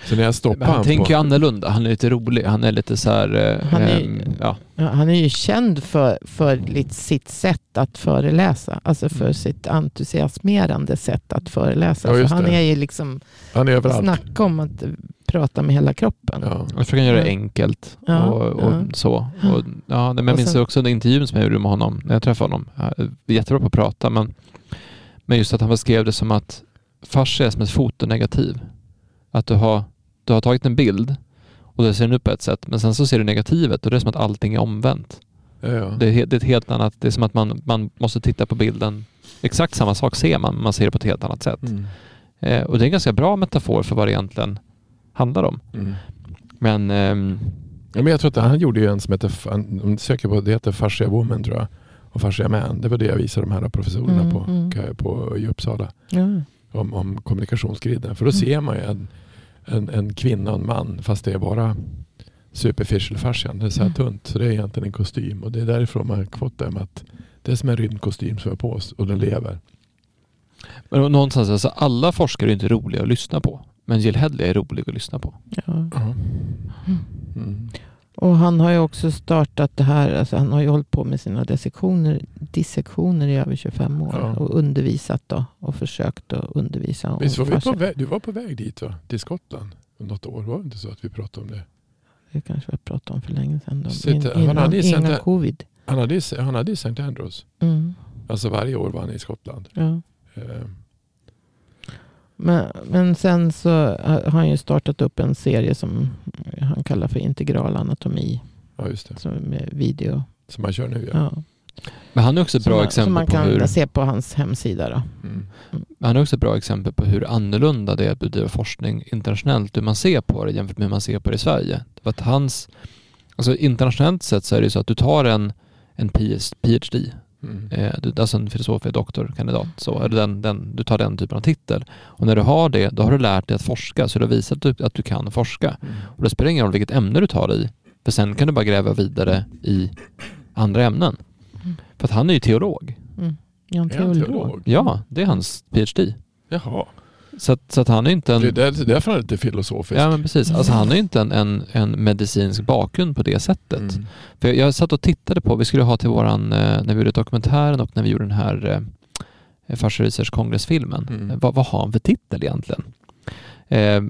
S2: Så när jag
S1: Men
S2: stoppade
S1: han
S2: han
S1: tänker
S2: på...
S1: ju annorlunda, han är lite rolig, han är lite så här... eh,
S3: Han är-
S1: ehm, ja.
S3: Ja, han är ju känd för, för lite sitt sätt att föreläsa. Alltså för sitt entusiasmerande sätt att föreläsa.
S2: Ja,
S3: han är ju liksom,
S2: Han är överallt.
S3: snacka om att prata med hela kroppen.
S2: Ja.
S1: Jag försöker göra det enkelt
S3: Ja,
S1: och, och
S3: ja.
S1: så. Och, ja, men jag
S3: Och
S1: minns
S3: sen-
S1: också den intervjun som jag gjorde med honom när jag träffade honom. Jättebra på att prata men, men just att han beskrev det som att fascia är som ett fotonegativ. Att du har, du har tagit en bild och då ser den ut på ett sätt men sen så ser du negativet och det är som att allting är omvänt.
S2: Ja, ja.
S1: Det är, det är ett helt annat, det är som att man, man måste titta på bilden. Exakt samma sak ser man, men man ser det på ett helt annat sätt.
S2: Mm.
S1: Eh, och det är en ganska bra metafor för vad det egentligen handlar om.
S2: Mm.
S1: Men ehm,
S2: Ja, men jag tror att han gjorde ju en som heter, han, om du söker på, det heter Fascia Woman tror jag. Och Fascia Man. Det var det jag visade de här professorerna
S3: Mm,
S2: på,
S3: mm.
S2: på i Uppsala. Om, om kommunikationsgriden. För då
S3: Mm.
S2: ser man ju en, en, kvinna och en man. Fast det är bara superficial fascian. Det är så här
S3: Mm.
S2: tunt. Så det är egentligen en kostym. Och det är därifrån man har fått det med att det är som en rymdkostym som är på oss och den lever.
S1: Men någonstans, alltså, alla forskare är inte roliga att lyssna på. Men Jill Hedley är rolig att lyssna på.
S3: Ja.
S2: Mm.
S3: Och han har ju också startat det här, alltså han har ju hållit på med sina dissektioner, dissektioner i över 25 år.
S2: Ja.
S3: Och undervisat då. Och försökt att undervisa om
S2: Visst var vi på väg, du var på väg dit va? Till Skottland? Något år var det inte så att vi pratade om det?
S3: Det kanske vi har pratat om för länge sedan. Då.
S2: Sitter-
S3: In,
S2: han hade
S3: innan,
S2: ju
S3: innan
S2: det-
S3: covid.
S2: Han hade, i- han hade i St. Andrews.
S3: Mm.
S2: Alltså varje år var han i Skottland.
S3: Ja.
S2: Eh,
S3: Men, men sen så har han ju startat upp en serie som han kallar för integral anatomi.
S2: Ja just det.
S3: Som med video.
S2: Som han kör nu ja.
S3: Ja.
S1: Men han är också ett
S3: Som,
S1: bra
S3: man, som
S1: exempel
S3: man
S1: på
S3: kan
S1: hur...
S3: se på hans hemsida. Då.
S2: Mm.
S1: Han är också ett bra exempel på hur annorlunda det är att bedriva forskning internationellt, hur man ser på det jämfört med hur man ser på det i Sverige. För att hans, alltså internationellt sett så är det så att du tar en, en PhD,
S2: Mm.
S1: eh, du, alltså en filosofie doktorkandidat, så, eller den, den, du tar den typen av titel. Och när du har det, då har du lärt dig att forska, så du har visat att du, att du kan forska.
S2: Mm.
S1: Och det spelar ingen roll vilket ämne du tar i, för sen kan du bara gräva vidare i andra ämnen.
S3: Mm.
S1: För att han är ju teolog.
S3: Mm. Är han
S2: Är han
S3: teolog?
S2: teolog?
S1: Ja, det är hans PhD.
S2: Jaha.
S1: Så, att, så att han är inte en...
S2: Det är där- därför han är lite filosofisk.
S1: Ja men precis, alltså han är inte en, en, en medicinsk bakgrund på det sättet.
S2: Mm.
S1: För jag, jag satt och tittade på, vi skulle ha till våran, eh, när vi gjorde dokumentären och när vi gjorde den här eh, Fascia Research Congress-filmen.
S2: Mm.
S1: Vad, vad har han för titel egentligen? Eh,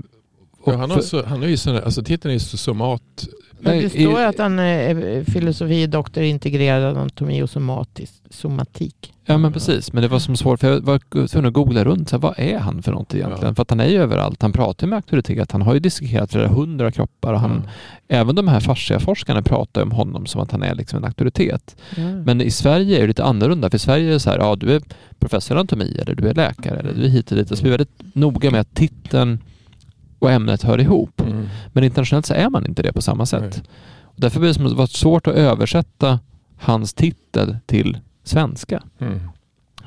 S2: Ja, han, har
S1: för-
S2: så, han är ju sån där, alltså titeln är ju så somat.
S3: Men det står
S1: i-
S3: att han är filosofie doktor i integrerad anatomi och somatisk, somatik.
S1: Ja men precis, men det var som svårt för jag var tvungen att googla runt, så här, vad är han för något egentligen?
S2: Ja.
S1: För att han är ju överallt, han pratar ju med auktoritet, han har ju dissekerat flera hundra kroppar och han,
S2: Mm.
S1: även de här fasciaforskarna pratar ju om honom som att han är liksom en auktoritet.
S3: Ja.
S1: Men i Sverige är det lite annorlunda, för i Sverige är det så här, ja du är professor i anatomi eller du är läkare eller du är hit och dit. Så vi är väldigt noga med att titeln och ämnet hör ihop.
S2: Mm.
S1: Men internationellt så är man inte det på samma sätt.
S2: Nej.
S1: Därför blir det som att det var svårt att översätta hans titel till svenska.
S2: Mm.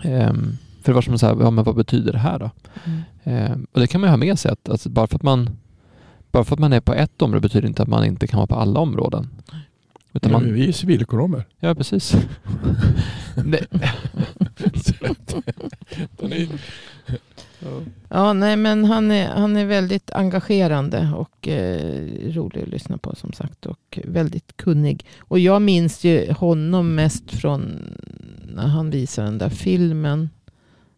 S1: Ehm, för det var som så här, ja men vad betyder det här då?
S3: Mm.
S1: Ehm, och det kan man ju ha med sig att alltså, bara, för att man, bara för att man är på ett område betyder inte att man inte kan vara på alla områden. Utan
S2: Men
S1: man,
S2: vi är ju civilekonomer.
S1: ja precis.
S3: Ja, nej men han är, han är väldigt engagerande och eh, rolig att lyssna på som sagt. Och väldigt kunnig. Och jag minns ju honom mest från när han visade den där filmen.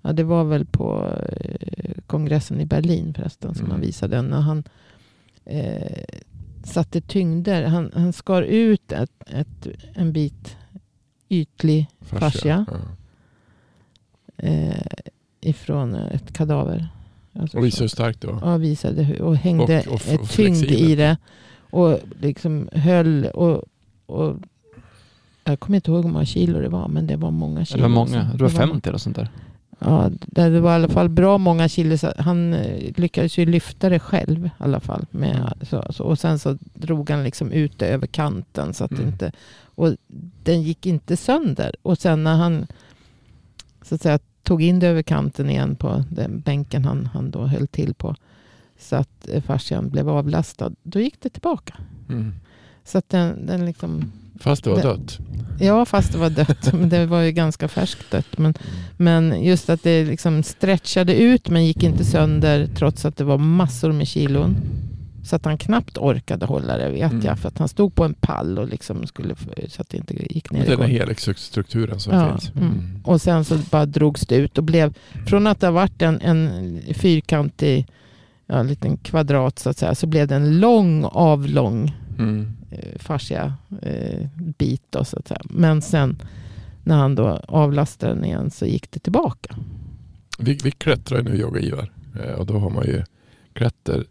S3: Ja, det var väl på eh, kongressen i Berlin förresten som
S2: Mm.
S3: han visade den. När han eh, satte tyngder. Han, han skar ut ett, ett, en bit ytlig fascia.
S2: Ja.
S3: eh, ifrån ett kadaver. Alltså
S2: Och
S3: från-
S2: hur starkt det var.
S3: Ja, visade hur- och hängde
S2: Och- och och
S3: tyngd i det. Och liksom höll och, och jag kommer inte ihåg hur många kilo det var, men det var många kilo.
S1: Det var många, det var
S3: må-
S1: 50 eller sånt där.
S3: Ja, det var i alla fall bra många kilo. Han eh, lyckades ju lyfta det själv i alla fall. Med,
S2: Mm.
S3: så, så, och sen så drog han liksom ut det över kanten. Så att
S2: Mm.
S3: inte, och den gick inte sönder. Och sen när han så att säga, tog in det över kanten igen på den bänken han, han då höll till på. Så att eh, fascian blev avlastad. Då gick det tillbaka.
S2: Mm.
S3: Så att den, den liksom,
S2: Fast det var dött.
S3: Ja fast det var dött. men det var ju ganska färskt dött. Men, men just att det liksom stretchade ut men gick inte sönder trots att det var massor med kilon. Så att han knappt orkade hålla det vet
S2: Mm.
S3: jag. För att han stod på en pall och liksom skulle, så att det inte gick ner
S2: Den här helixstrukturen som
S3: Ja,
S2: finns.
S3: mm. Och sen så bara drogs det ut och blev, från att det har varit en, en fyrkantig ja, liten kvadrat så att säga, så blev det en lång avlång
S2: Mm.
S3: Eh, fascia eh, bit då, så att säga. Men sen när han då avlastade den igen så gick det tillbaka.
S2: Vi, vi klättrar ju nu jag och Ivar. Eh, Och då har man ju klätter,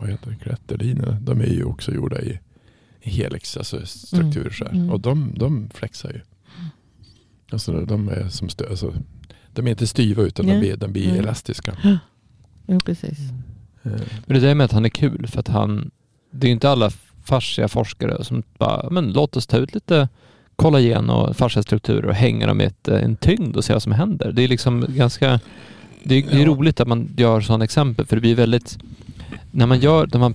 S2: vad heter det, klätterlinorna. De är ju också gjorda i, i helix, alltså strukturer så här.
S3: Mm.
S2: Och de, de flexar ju. Alltså de är som stö, alltså, de är inte styva utan de
S3: Nej.
S2: blir, de blir
S3: Nej.
S2: elastiska.
S3: Jo, precis.
S2: Eh,
S1: Men det där med att han är kul för att han, det är inte alla fascia forskare som bara, men låt oss ta ut lite kollagen och fasciastrukturer och hänga dem i ett, eh, en tyngd och se vad som händer. Det är liksom ganska, det är, det är
S2: Ja.
S1: roligt att man gör sådana exempel för det blir väldigt, när man gör, när man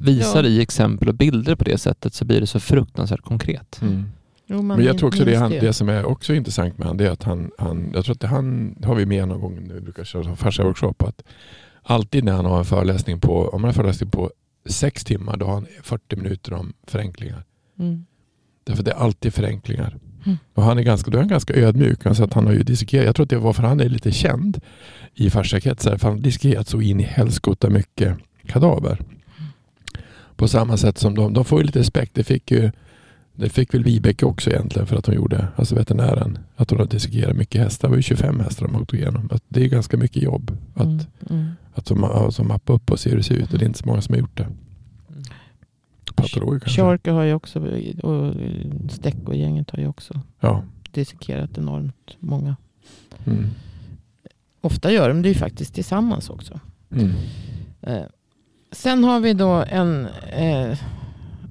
S1: visar
S3: Ja.
S1: i exempel och bilder på det sättet så blir det så fruktansvärt konkret.
S2: Mm.
S3: Jo, man
S2: Men jag tror också det, han, det som är också intressant med han, det är att han, han jag tror att det han har vi med någon gång när vi brukar köra fascia workshop att alltid när han har en föreläsning på, om han har föreläsning på sex timmar då har han 40 minuter om förenklingar.
S3: Mm.
S2: Därför det är alltid förenklingar.
S3: Mm.
S2: Och han är ganska, då är han ganska ödmjuk. Alltså att han har ju dissekerat, jag tror att det var för han är lite känd i fasciakretsar. För han har dissekerat så in i helskotta mycket kadaver. På samma sätt som de, de får ju lite respekt. Det fick ju det fick väl Vibeke också egentligen för att hon gjorde, alltså veterinären, att hon har dissekerat mycket hästar. Det var ju 25 hästar de åkte igenom. Att det är ganska mycket jobb att,
S3: Mm. Mm.
S2: att som, alltså, mappa upp och se hur det ser ut. Och det är inte så många som har gjort det. Kanske.
S3: Sharky har ju också, och Steck och gänget har ju också
S2: Ja.
S3: dissekerat enormt många.
S2: Mm.
S3: Ofta gör de det ju faktiskt tillsammans också.
S2: Mm.
S3: Eh, sen har vi då en, eh,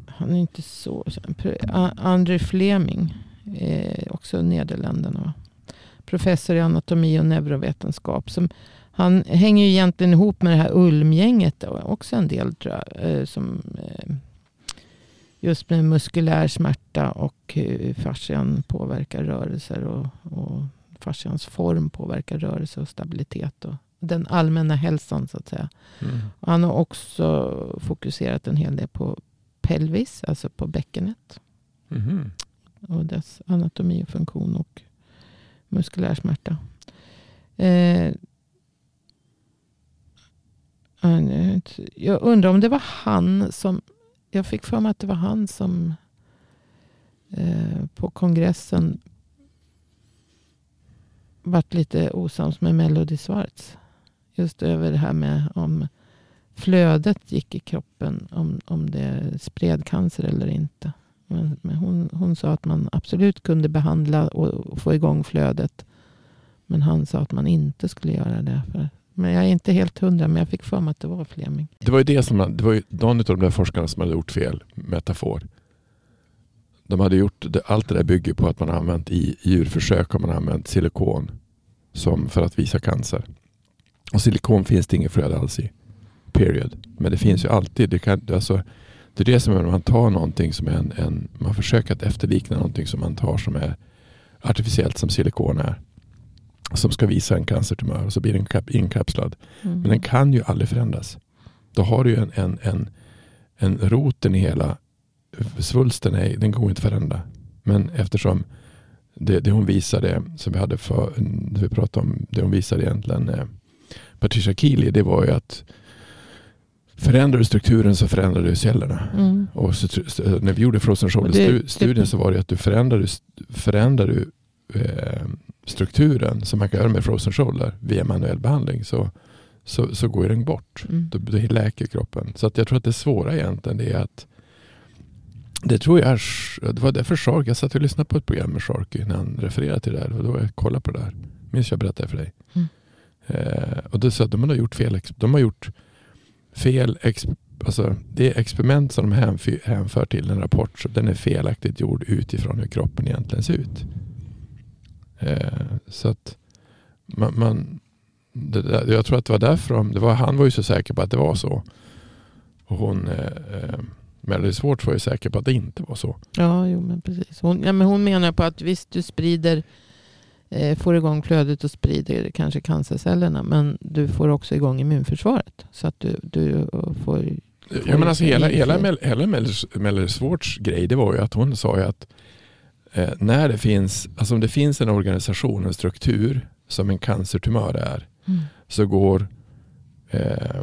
S3: han är inte så André Fleming, eh, också Nederländerna. Professor i anatomi och neurovetenskap. Som, han hänger ju egentligen ihop med det här Ulmgänget också en del tror jag. Eh, som, eh, just med muskulär smärta och hur fascian påverkar rörelser och, och fascians form påverkar rörelse och stabilitet och den allmänna hälsan så att säga.
S2: Mm.
S3: Han har också fokuserat en hel del på pelvis, alltså på bäckenet.
S2: Mhm.
S3: och dess anatomi och funktion och muskulär smärta. Eh, jag undrar om det var han som, jag fick för mig att det var han som eh, på kongressen varit lite osams med Melody Schwarz. Just över det här med om flödet gick i kroppen, om, om det spred cancer eller inte. Men, men hon, hon sa att man absolut kunde behandla och få igång flödet. Men han sa att man inte skulle göra det. För, men jag är inte helt hundra, men jag fick för mig att det var Fleming.
S2: Det var ju det som, det var ju någon av de där forskarna som hade gjort fel metafor. De hade gjort, allt det där bygger på att man har använt i djurförsök har man använt silikon som för att visa cancer. Och silikon finns det inget flöde alls i. Period. Men det finns ju alltid. Det, kan, alltså, det är det som är när man tar någonting som är en, en, man försöker att efterlikna någonting som man tar som är artificiellt som silikon är. Som ska visa en cancertumör och så blir den kap- inkapslad.
S3: Mm.
S2: Men den kan ju aldrig förändras. Då har du ju en, en, en, en roten i hela svulsten, är, den går inte att förändra. Men eftersom det, det hon visade, som vi hade för, vi pratade om, det hon visade egentligen, eh, Patricia Keeley, det var ju att förändrar du strukturen så förändrar du cellerna.
S3: Mm.
S2: Och så, så, när vi gjorde Frozen Shoulder-studien så var det att du förändrar, du, förändrar du eh, strukturen som man kan göra med Frozen Shoulder via manuell behandling så, så, så går den bort.
S3: Mm.
S2: Då, då läker kroppen. Så att jag tror att det svåra egentligen det är att det tror jag är, det var därför Shark, jag satt och lyssnade på ett program med Sharky när han refererade till det där. Och då jag kollade på det där. Minns jag berättade för dig.
S3: Mm.
S2: Eh, och då sa att de har gjort fel. De har gjort fel, alltså det experiment som de hänför till en rapport, så den är felaktigt gjord utifrån hur kroppen egentligen ser ut. Eh, så att man, man där, jag tror att det var därför de, det var, han var ju så säker på att det var så. Och hon, eh, eh, Melody Schwartz var ju säker på att det inte var så.
S3: Ja, jo, men precis. Hon, ja, men hon menar på att visst, du sprider, eh, får igång flödet och sprider kanske cancercellerna. Men du får också igång immunförsvaret. Så att du, du får...
S2: Ja, men alltså hela, hela, hela Melody- Schwartz grej det var ju att hon sa ju att eh, när det finns, alltså om det finns en organisation, en struktur som en cancertumör är
S3: Mm.
S2: så går eh,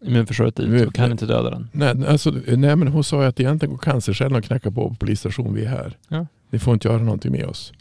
S1: Immunförsvaret dit och kan inte döda den.
S2: nej, alltså, nej, men hon sa ju att egentligen går cancercellerna och knackar på på polisstation vi är här.
S1: Ja.
S2: Ni får inte göra någonting med oss.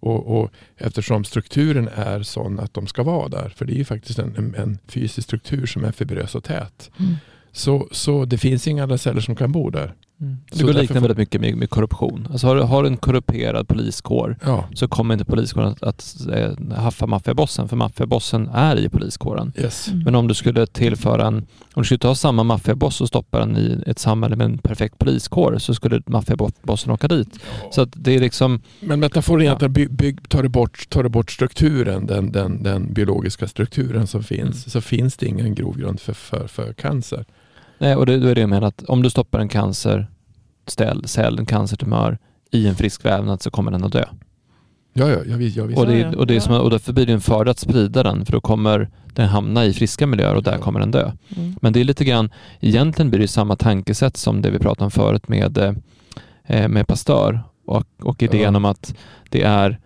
S2: Och, och eftersom strukturen är sån att de ska vara där, för det är ju faktiskt en, en, en fysisk struktur som är fibrös och tät.
S3: Mm.
S2: Så, så det finns inga andra celler som kan bo där.
S1: Det
S2: Så
S1: går likna väldigt mycket med, med korruption. Alltså har, du- har du en korrumperad poliskår
S2: Ja,
S1: så kommer inte poliskåren att, att eh, haffa maffiabossen för maffiabossen är i poliskåren.
S2: yes.
S3: Mm.
S1: Men om du skulle tillföra en, om du skulle ta samma maffiaboss och stoppa den i ett samhälle med en perfekt poliskår så skulle maffiabossen åka dit. Så att det är liksom,
S2: Men metaforen är att by, bygg, tar, du bort, tar du bort strukturen, den, den, den biologiska strukturen som finns,
S1: Mm.
S2: så finns det ingen grogrund för, för, för cancer.
S1: Nej, och det, då är det jag menar att om du stoppar en cancercell, cell, en cancertumör i en frisk vävnad så kommer den att dö.
S2: Ja, ja, jag vis, jag vis.
S1: Och, det, och, det är som,
S3: Ja.
S1: och därför blir det en fördel att sprida den för då kommer den hamna i friska miljöer och där kommer den dö.
S3: Mm.
S1: Men det är lite grann, egentligen blir det samma tankesätt som det vi pratade om förut med, eh, med Pasteur och, och idén
S2: Ja.
S1: om att det är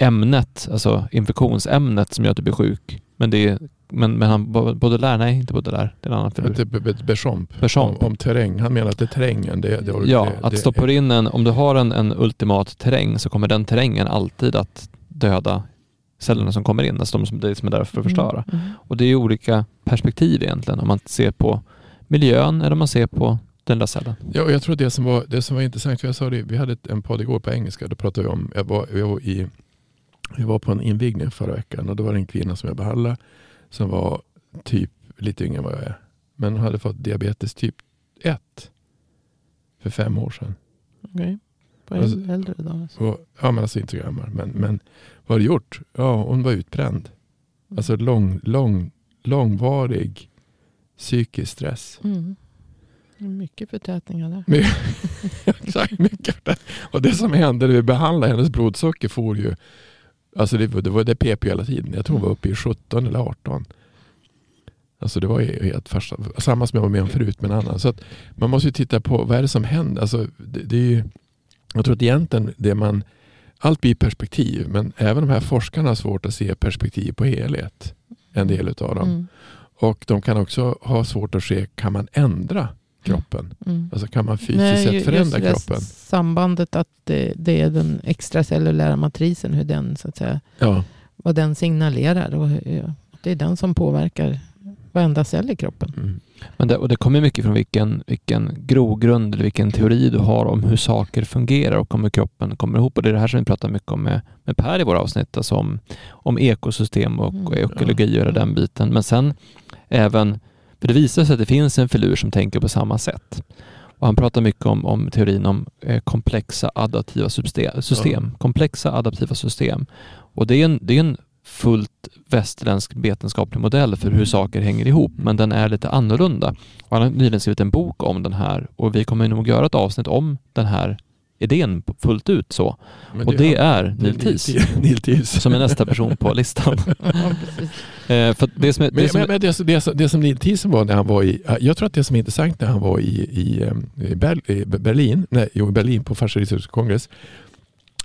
S1: ämnet, alltså infektionsämnet som gör att du blir sjuk. Men det är, men, men han, Baudelaire, nej inte Baudelaire, det är en annan figur.
S2: Be- Be- Bechamp.
S1: Bechamp.
S2: Om, om terräng. Han menar att det är terrängen. Det, det,
S1: Ja,
S2: det,
S1: att
S2: det,
S1: stoppar du in en, om du har en, en ultimat terräng så kommer den terrängen alltid att döda cellerna som kommer in, alltså de som, det som är där för att förstöra.
S3: Mm. Mm.
S1: Och det är olika perspektiv egentligen om man ser på miljön eller om man ser på den där cellen.
S2: Ja, och jag tror det som var, det som var intressant, för jag sa det, vi hade en podd igår på engelska, då pratade vi om, jag var, jag var, i, jag var på en invigning förra veckan och då var det en kvinna som jag behandlade som var typ lite yngre än vad jag är. Men hon hade fått diabetes typ 1 för fem år sedan.
S3: Okej. På
S2: Alltså-
S3: äldre dagar. alltså.
S2: Och, ja, men alltså inte så gammal. Men, men vad har det gjort? Ja, hon var utbränd. Alltså lång, lång, långvarig psykisk stress.
S3: Mm. Mycket förtätningar där.
S2: Exakt, mycket. av. Och det som hände när vi behandlade hennes blodsocker for ju Alltså det, det, var, det pep hela tiden. Jag tror jag var uppe i 17 eller 18. Alltså det var ju helt färsta, samma som jag var med om förut med en annan. Så att man måste ju titta på vad är det som händer. Alltså det, det är ju, jag tror att egentligen det man, allt blir perspektiv men även de här forskarna har svårt att se perspektiv på helhet. En del utav dem.
S3: Mm.
S2: Och de kan också ha svårt att se, kan man ändra kroppen?
S3: Mm.
S2: Alltså kan man fysiskt sett förändra kroppen?
S3: Sambandet att det, det är den extracellulära matrisen, hur den, så att säga,
S2: Ja.
S3: vad den signalerar. Och hur, det är den som påverkar varenda cell i kroppen.
S2: Mm.
S1: Men det, och det kommer mycket från vilken, vilken grogrund eller vilken teori du har om hur saker fungerar och om hur kroppen kommer ihop. Och det är det här som vi pratar mycket om med, med Per i våra avsnitt, alltså om, om ekosystem och
S3: Mm.
S1: ekologi och hela
S3: Mm.
S1: den biten. Men sen även, för det visar sig att det finns en filur som tänker på samma sätt. Och han pratar mycket om, om teorin om eh, komplexa adaptiva system. system Komplexa adaptiva system. Och det är en, det är en fullt västerländsk vetenskaplig modell för hur saker hänger ihop, men den är lite annorlunda. Och han har nyligen skrivit en bok om den här och vi kommer nog göra ett avsnitt om den här idén fullt ut så.
S2: Men
S1: Och det är
S2: det
S1: Neil Tees
S2: Neil Tees.
S1: som är nästa person på listan.
S3: Ja.
S1: Eh, det som är, det
S2: Men,
S1: som
S2: men,
S1: är,
S2: men det, som- det, som- det som Neil Teesen var när han var i, jag tror att det som är intressant när han var i, i, eh, i, Ber, i Berlin, nej, jo, Berlin på Fascistiska kongress.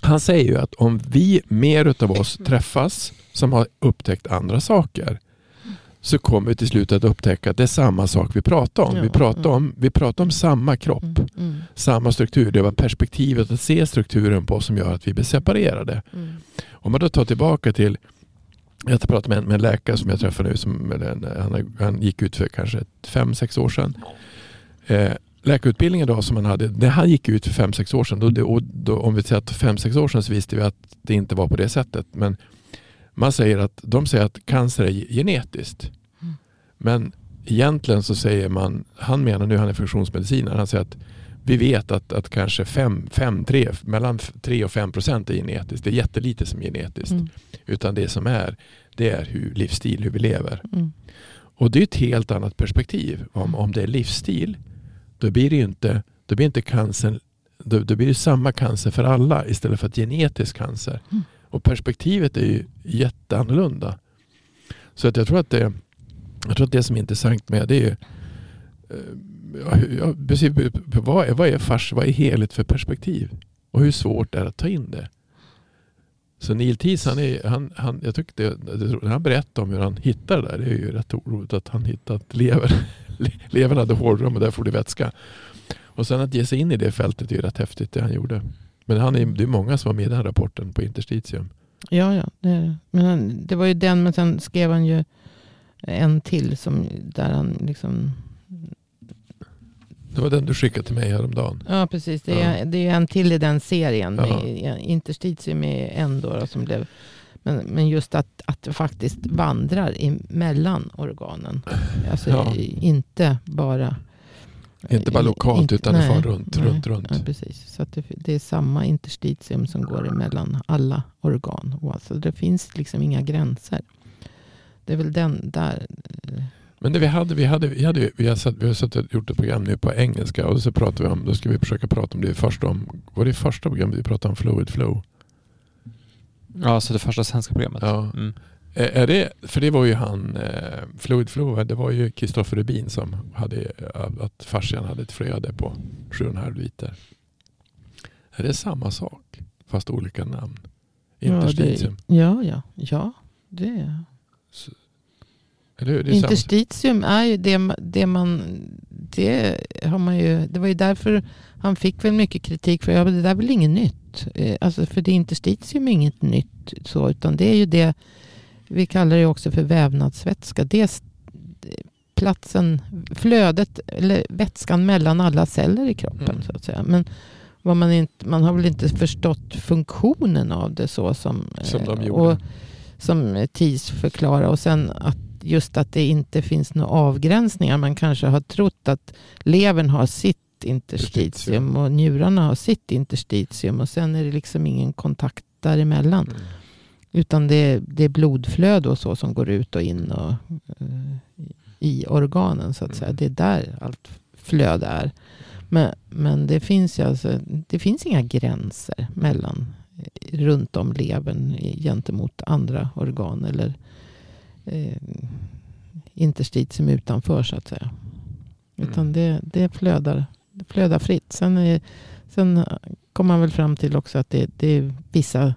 S2: Han säger ju att om vi mer utav oss träffas som har upptäckt andra saker så kommer vi till slut att upptäcka att det är samma sak vi pratar om.
S3: Ja,
S2: Vi pratar
S3: mm.
S2: om, vi pratar om samma kropp,
S3: Mm, mm,
S2: samma struktur. Det var perspektivet att se strukturen på som gör att vi blir separerade.
S3: mm.
S2: Om man då tar tillbaka till, jag pratade med en, med en läkare som jag träffar nu, som, han, han gick ut för kanske fem, sex år sedan. Eh, läkarutbildningen då som han hade, när han gick ut för fem, sex år sedan, då, och då, om vi säger att fem, sex år sedan så visste vi att det inte var på det sättet. Men man säger att, de säger att cancer är genetiskt.
S3: Mm.
S2: Men egentligen så säger man, han menar nu, han är funktionsmedicinare, han säger att vi vet att, att kanske 5, 5, 3, mellan 3 och 5 procent är genetiskt. Det är jättelite som är genetiskt.
S3: Mm,
S2: Utan det som är, det är hur livsstil, hur vi lever.
S3: mm.
S2: Och det är ett helt annat perspektiv. Om, om det är livsstil, då blir det inte, då blir inte cancern, då, då blir det samma cancer för alla istället för att genetisk cancer.
S3: Mm.
S2: Och perspektivet är ju jätteannorlunda. Så att jag tror att det, jag tror att det som är intressant med det är ju, eh, ja, ja, vad, är, vad, är fars, vad är helhet för perspektiv? Och hur svårt är det att ta in det? Så Neil Tees, han är, han, han, jag tyckte, det- när han berättade om hur han hittade det där, det är ju rätt roligt att han hittade att lever, levern hade hårdrum och där får det vätska. Och sen att ge sig in i det fältet är ju rätt häftigt det han gjorde. Men han är, det är många som var med i den här rapporten på interstitium.
S3: Ja, ja. Det, men han, det var ju den, men sen skrev han ju en till som, där han liksom...
S2: Det var den du skickade till mig häromdagen.
S3: Ja, precis. Det är, det är en till i den serien.
S2: Ja.
S3: Med, interstitium är en då, som blev... Men, men just att, att det faktiskt vandrar mellan organen. Alltså
S2: Ja.
S3: inte bara...
S2: Inte bara lokalt
S3: inte-
S2: utan det
S3: nej,
S2: far runt,
S3: nej.
S2: runt, runt.
S3: Ja, precis. Så att det, det är samma interstitium som går emellan alla organ. Och alltså det finns liksom inga gränser. Det är väl den där.
S2: Men det vi hade, vi hade, vi hade, vi har, satt, vi har satt, gjort ett program nu på engelska och så pratar vi om, då ska vi försöka prata om det första om, var det första programmet vi pratade om fluid flow?
S1: ja, så det första svenska programmet.
S2: Ja.
S1: Mm.
S2: Är är det, för det var ju han, eh, Fluid Flow, det var ju Kristoffer Rubin som hade, eh, att fascian hade ett flöde på 7,5 liter. Är det samma sak? Fast olika namn? Interstitium?
S3: Ja, det, ja, ja. Det är.
S2: Eller? Det är.
S3: Interstitium är ju det, det man... Det, har man ju, det var ju därför han fick väl mycket kritik. För ja, det där är väl inget nytt. Eh, Alltså för det interstitium är inget nytt. Så, utan det är ju det, vi kallar det också för vävnadsvätska. Det platsen, flödet eller vätskan mellan alla celler i kroppen.
S2: Mm.
S3: så att säga. Men vad man, inte, man har väl inte förstått funktionen av det så som,
S2: Som de
S3: eh,
S2: gjorde.
S3: Och, som TIS förklarar. Och sen att just att det inte finns några avgränsningar. Man kanske har trott att levern har sitt interstitium
S2: Interstitium.
S3: och njurarna har sitt interstitium. Och sen är det liksom ingen kontakt däremellan.
S2: Mm.
S3: Utan det är, det är blodflöde och så som går ut och in och, eh, i organen. så att säga.
S2: Mm.
S3: Det är där allt flöde är. Men, men det finns ju alltså, det finns inga gränser mellan runt om levern gentemot andra organ eller eh, interstitium utanför så att säga. Utan
S2: Mm.
S3: det, det, flödar, det flödar fritt. Sen, är, sen kom man väl fram till också att det, det är vissa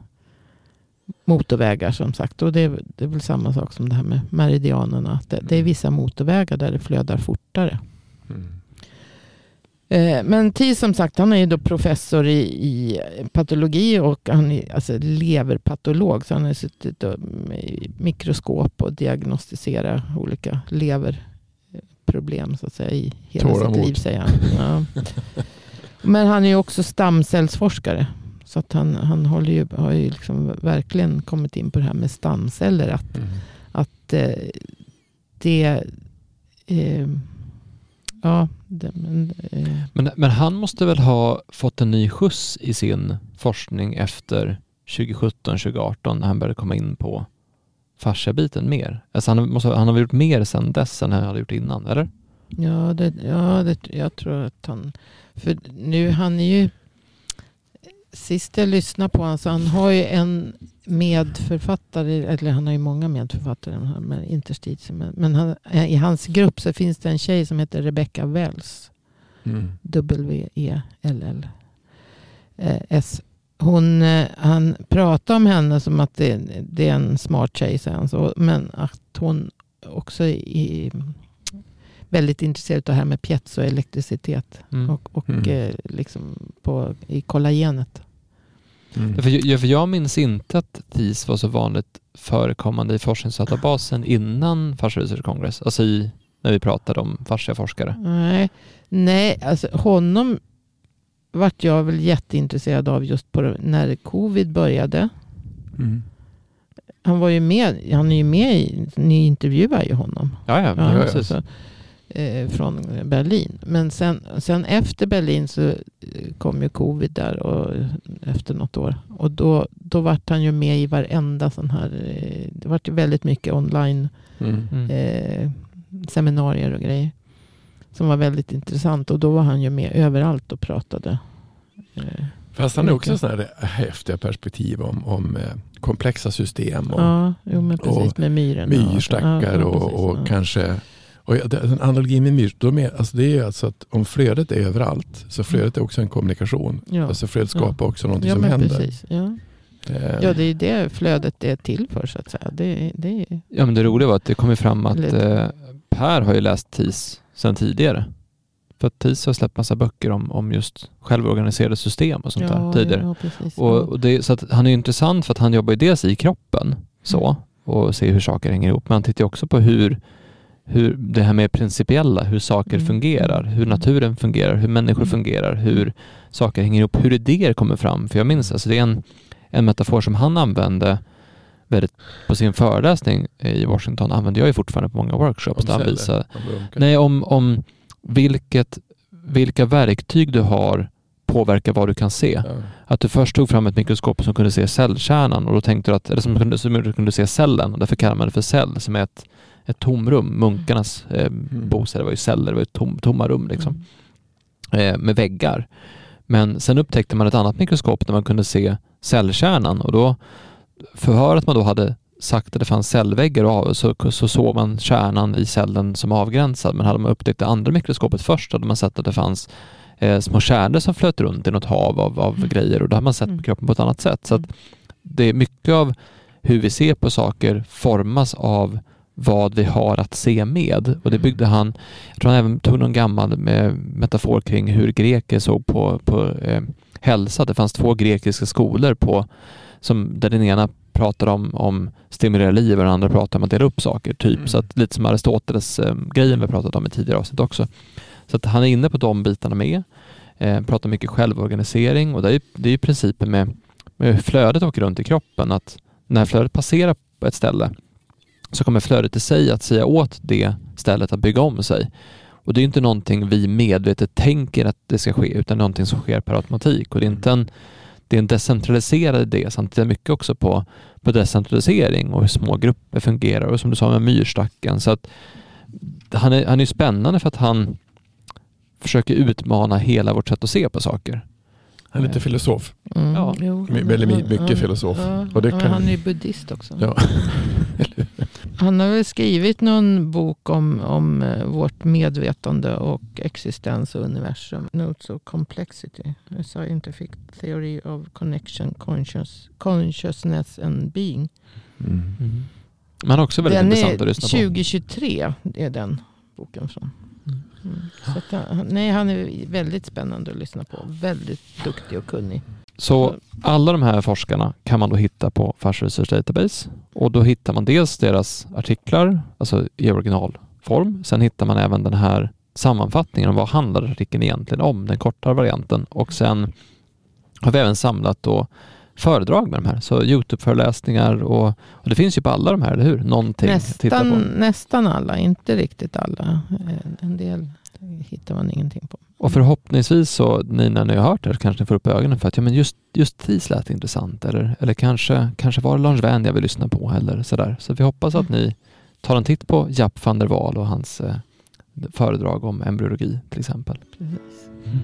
S3: motorvägar som sagt. Och det, är- det är väl samma sak som det här med meridianerna. Det, det är vissa motorvägar där det flödar fortare.
S2: Mm.
S3: Eh, Men Thies som sagt, han är ju då professor i, i patologi och han är alltså leverpatolog. Så han har suttit med mikroskop och diagnostiserat olika leverproblem så att säga i hela
S2: Tålamod.
S3: sitt liv säger han. Ja. Men han är ju också stamcellsforskare. Så att han, han håller ju, har ju liksom verkligen kommit in på det här med stamceller. Att
S2: Mm.
S3: att eh, det... Eh, ja, det, men, eh,
S1: Men, men han måste väl ha fått en ny skjuts i sin forskning efter 2017-2018 när han började komma in på fasciabiten mer. Alltså han, måste, han har väl gjort mer sedan dess än han hade gjort innan, eller?
S3: ja, det, ja det, jag tror att han... För nu, han är ju... Sist jag lyssnade på honom så han har ju en medförfattare, eller han har ju många medförfattare med interstitium. Men, men han, i hans grupp så finns det en tjej som heter Rebecca Wells.
S2: Mm.
S3: W-E-L-L. Eh, S. Hon, eh, han pratar om henne som att det, det är en smart tjej, han. Så, men att hon också är väldigt intresserad av det här med piezoelektricitet.
S1: Mm.
S3: Och, och
S2: Mm.
S3: eh, liksom på, i kollagenet.
S2: Mm.
S1: För, jag, för jag minns inte att TIS var så vanligt förekommande i forskningsdatabasen innan Fascia Research Congress, alltså i, när vi pratade om fasciaforskare.
S3: Nej, nej alltså honom vart jag väl jätteintresserad av just på, när covid började.
S2: Mm.
S3: Han var ju med, han är ju med i, ni intervjuar ju honom.
S1: Ja, ja,
S3: Ja,
S2: ja,
S1: precis.
S3: så, eh, från Berlin. Men sen, sen efter Berlin så eh, kom ju covid där och, efter något år. Och då, då vart han ju med i varenda sån här, eh, det vart ju väldigt mycket online
S2: Mm.
S1: Mm.
S3: eh, seminarier och grejer. Som var väldigt intressant. Och då var han ju med överallt och pratade. Eh,
S2: Fast han är också sådana här häftiga perspektiv om, om eh, komplexa system och
S3: ja, jo, men precis
S2: och myrstackar
S3: Ja, ja,
S2: och,
S3: precis,
S2: och
S3: ja.
S2: kanske och ja, en analogi med myr, de är, alltså det är alltså att om flödet är överallt så flödet är också en kommunikation.
S3: Ja.
S2: Alltså flödet skapar också någonting
S3: Ja,
S2: som
S3: men
S2: händer.
S3: precis. Ja.
S2: Eh,
S3: ja, det är det flödet är till för så att säga. Det, det är,
S1: Ja, men det roliga var att det kom fram att eh, Per har ju läst TIS sedan tidigare. För att TIS har släppt massa böcker om, om just självorganiserade system och sånt där tidigare.
S3: Ja.
S1: Och, och det, så att han är ju intressant för att han jobbar ju dels i kroppen så och ser hur saker hänger ihop. Men han tittar också på hur, hur det här med principiella, hur saker
S3: Mm.
S1: fungerar, hur naturen fungerar, hur människor
S3: Mm.
S1: fungerar, hur saker hänger ihop, hur idéer kommer fram. För jag minns, alltså det är en, en metafor som han använde väldigt på sin föreläsning i Washington använder jag ju fortfarande på många workshops.
S2: om
S1: Där han visar, nej, om, om vilket, vilka verktyg du har påverkar vad du kan se.
S2: Ja.
S1: Att du först tog fram ett mikroskop som kunde se cellkärnan och då tänkte du att, eller som kunde, som kunde se cellen och därför kallar man det för cell som är ett, ett tomrum. Munkarnas eh, bostäder var ju celler, det var ju tom, tomma rum liksom,
S3: Mm.
S1: eh, med väggar. Men sen upptäckte man ett annat mikroskop där man kunde se cellkärnan och då för att man då hade sagt att det fanns cellväggar och av, så, så såg man kärnan i cellen som avgränsad. Men hade man upptäckt det andra mikroskopet först hade man sett att det fanns eh, små kärnor som flöt runt i något hav av, av
S3: Mm.
S1: grejer och då har man sett
S3: Mm.
S1: på kroppen på ett annat sätt. Så att det är mycket av hur vi ser på saker formas av vad vi har att se med. Och det byggde han, jag tror han även tog någon gammal metafor kring hur greker såg på, på eh, hälsa. Det fanns två grekiska skolor på, som, där den ena pratade om, om stimulera liv och den andra pratade om att dela upp saker. Typ.
S2: Mm.
S1: Så att lite som Aristoteles eh, grejen vi pratat om i tidigare avsnitt också. Så att han är inne på de bitarna med. Eh, pratar mycket självorganisering och det är det är ju principen med, med hur flödet åker runt i kroppen. Att när flödet passerar på ett ställe så kommer flödet i sig att säga åt det stället att bygga om sig. Och det är inte någonting vi medvetet tänker att det ska ske utan någonting som sker per automatik. Och det är inte en, det är en decentraliserad idé. Tittar mycket också på, på decentralisering och hur små grupper fungerar och som du sa med myrstacken. Så att han är, han är spännande för att han försöker utmana hela vårt sätt att se på saker.
S2: Han är lite filosof.
S3: Mm,
S1: Ja.
S3: jo,
S2: My- väldigt my- mycket filosof.
S3: Ja,
S2: Och det kan-
S3: Han är ju buddhist också.
S2: Ja.
S3: Han har väl skrivit någon bok om, om eh, vårt medvetande och existens och universum. Notes of complexity. A scientific theory of connection, conscious, consciousness and being.
S2: Mm.
S1: Mm. Men också väldigt
S3: den
S1: intressant att lyssna på.
S3: 2023 är den boken från.
S1: Mm.
S3: Mm. Så att, han- nej, han är väldigt spännande att lyssna på. Väldigt duktig och kunnig.
S1: Så alla de här forskarna kan man då hitta på Fars Research Database. Och då hittar man dels deras artiklar, alltså i originalform. Sen hittar man även den här sammanfattningen om vad handlar artikeln egentligen om, den kortare varianten. Och sen har vi även samlat då föredrag med de här, så Youtube-föreläsningar och, och det finns ju på alla de här, eller hur? Någonting
S3: Nästan,
S1: på.
S3: nästan alla, inte riktigt alla. Eh, En del hittar man ingenting på.
S1: Och förhoppningsvis så, ni när ni har hört det kanske ni får upp ögonen för att ja, men just, just TIS lät intressant eller, eller kanske, kanske var det Lars Wern jag vill lyssna på eller sådär. Så vi hoppas att ni tar en titt på Japp van der Waal och hans eh, föredrag om embryologi till exempel.
S3: Precis.
S1: Mm.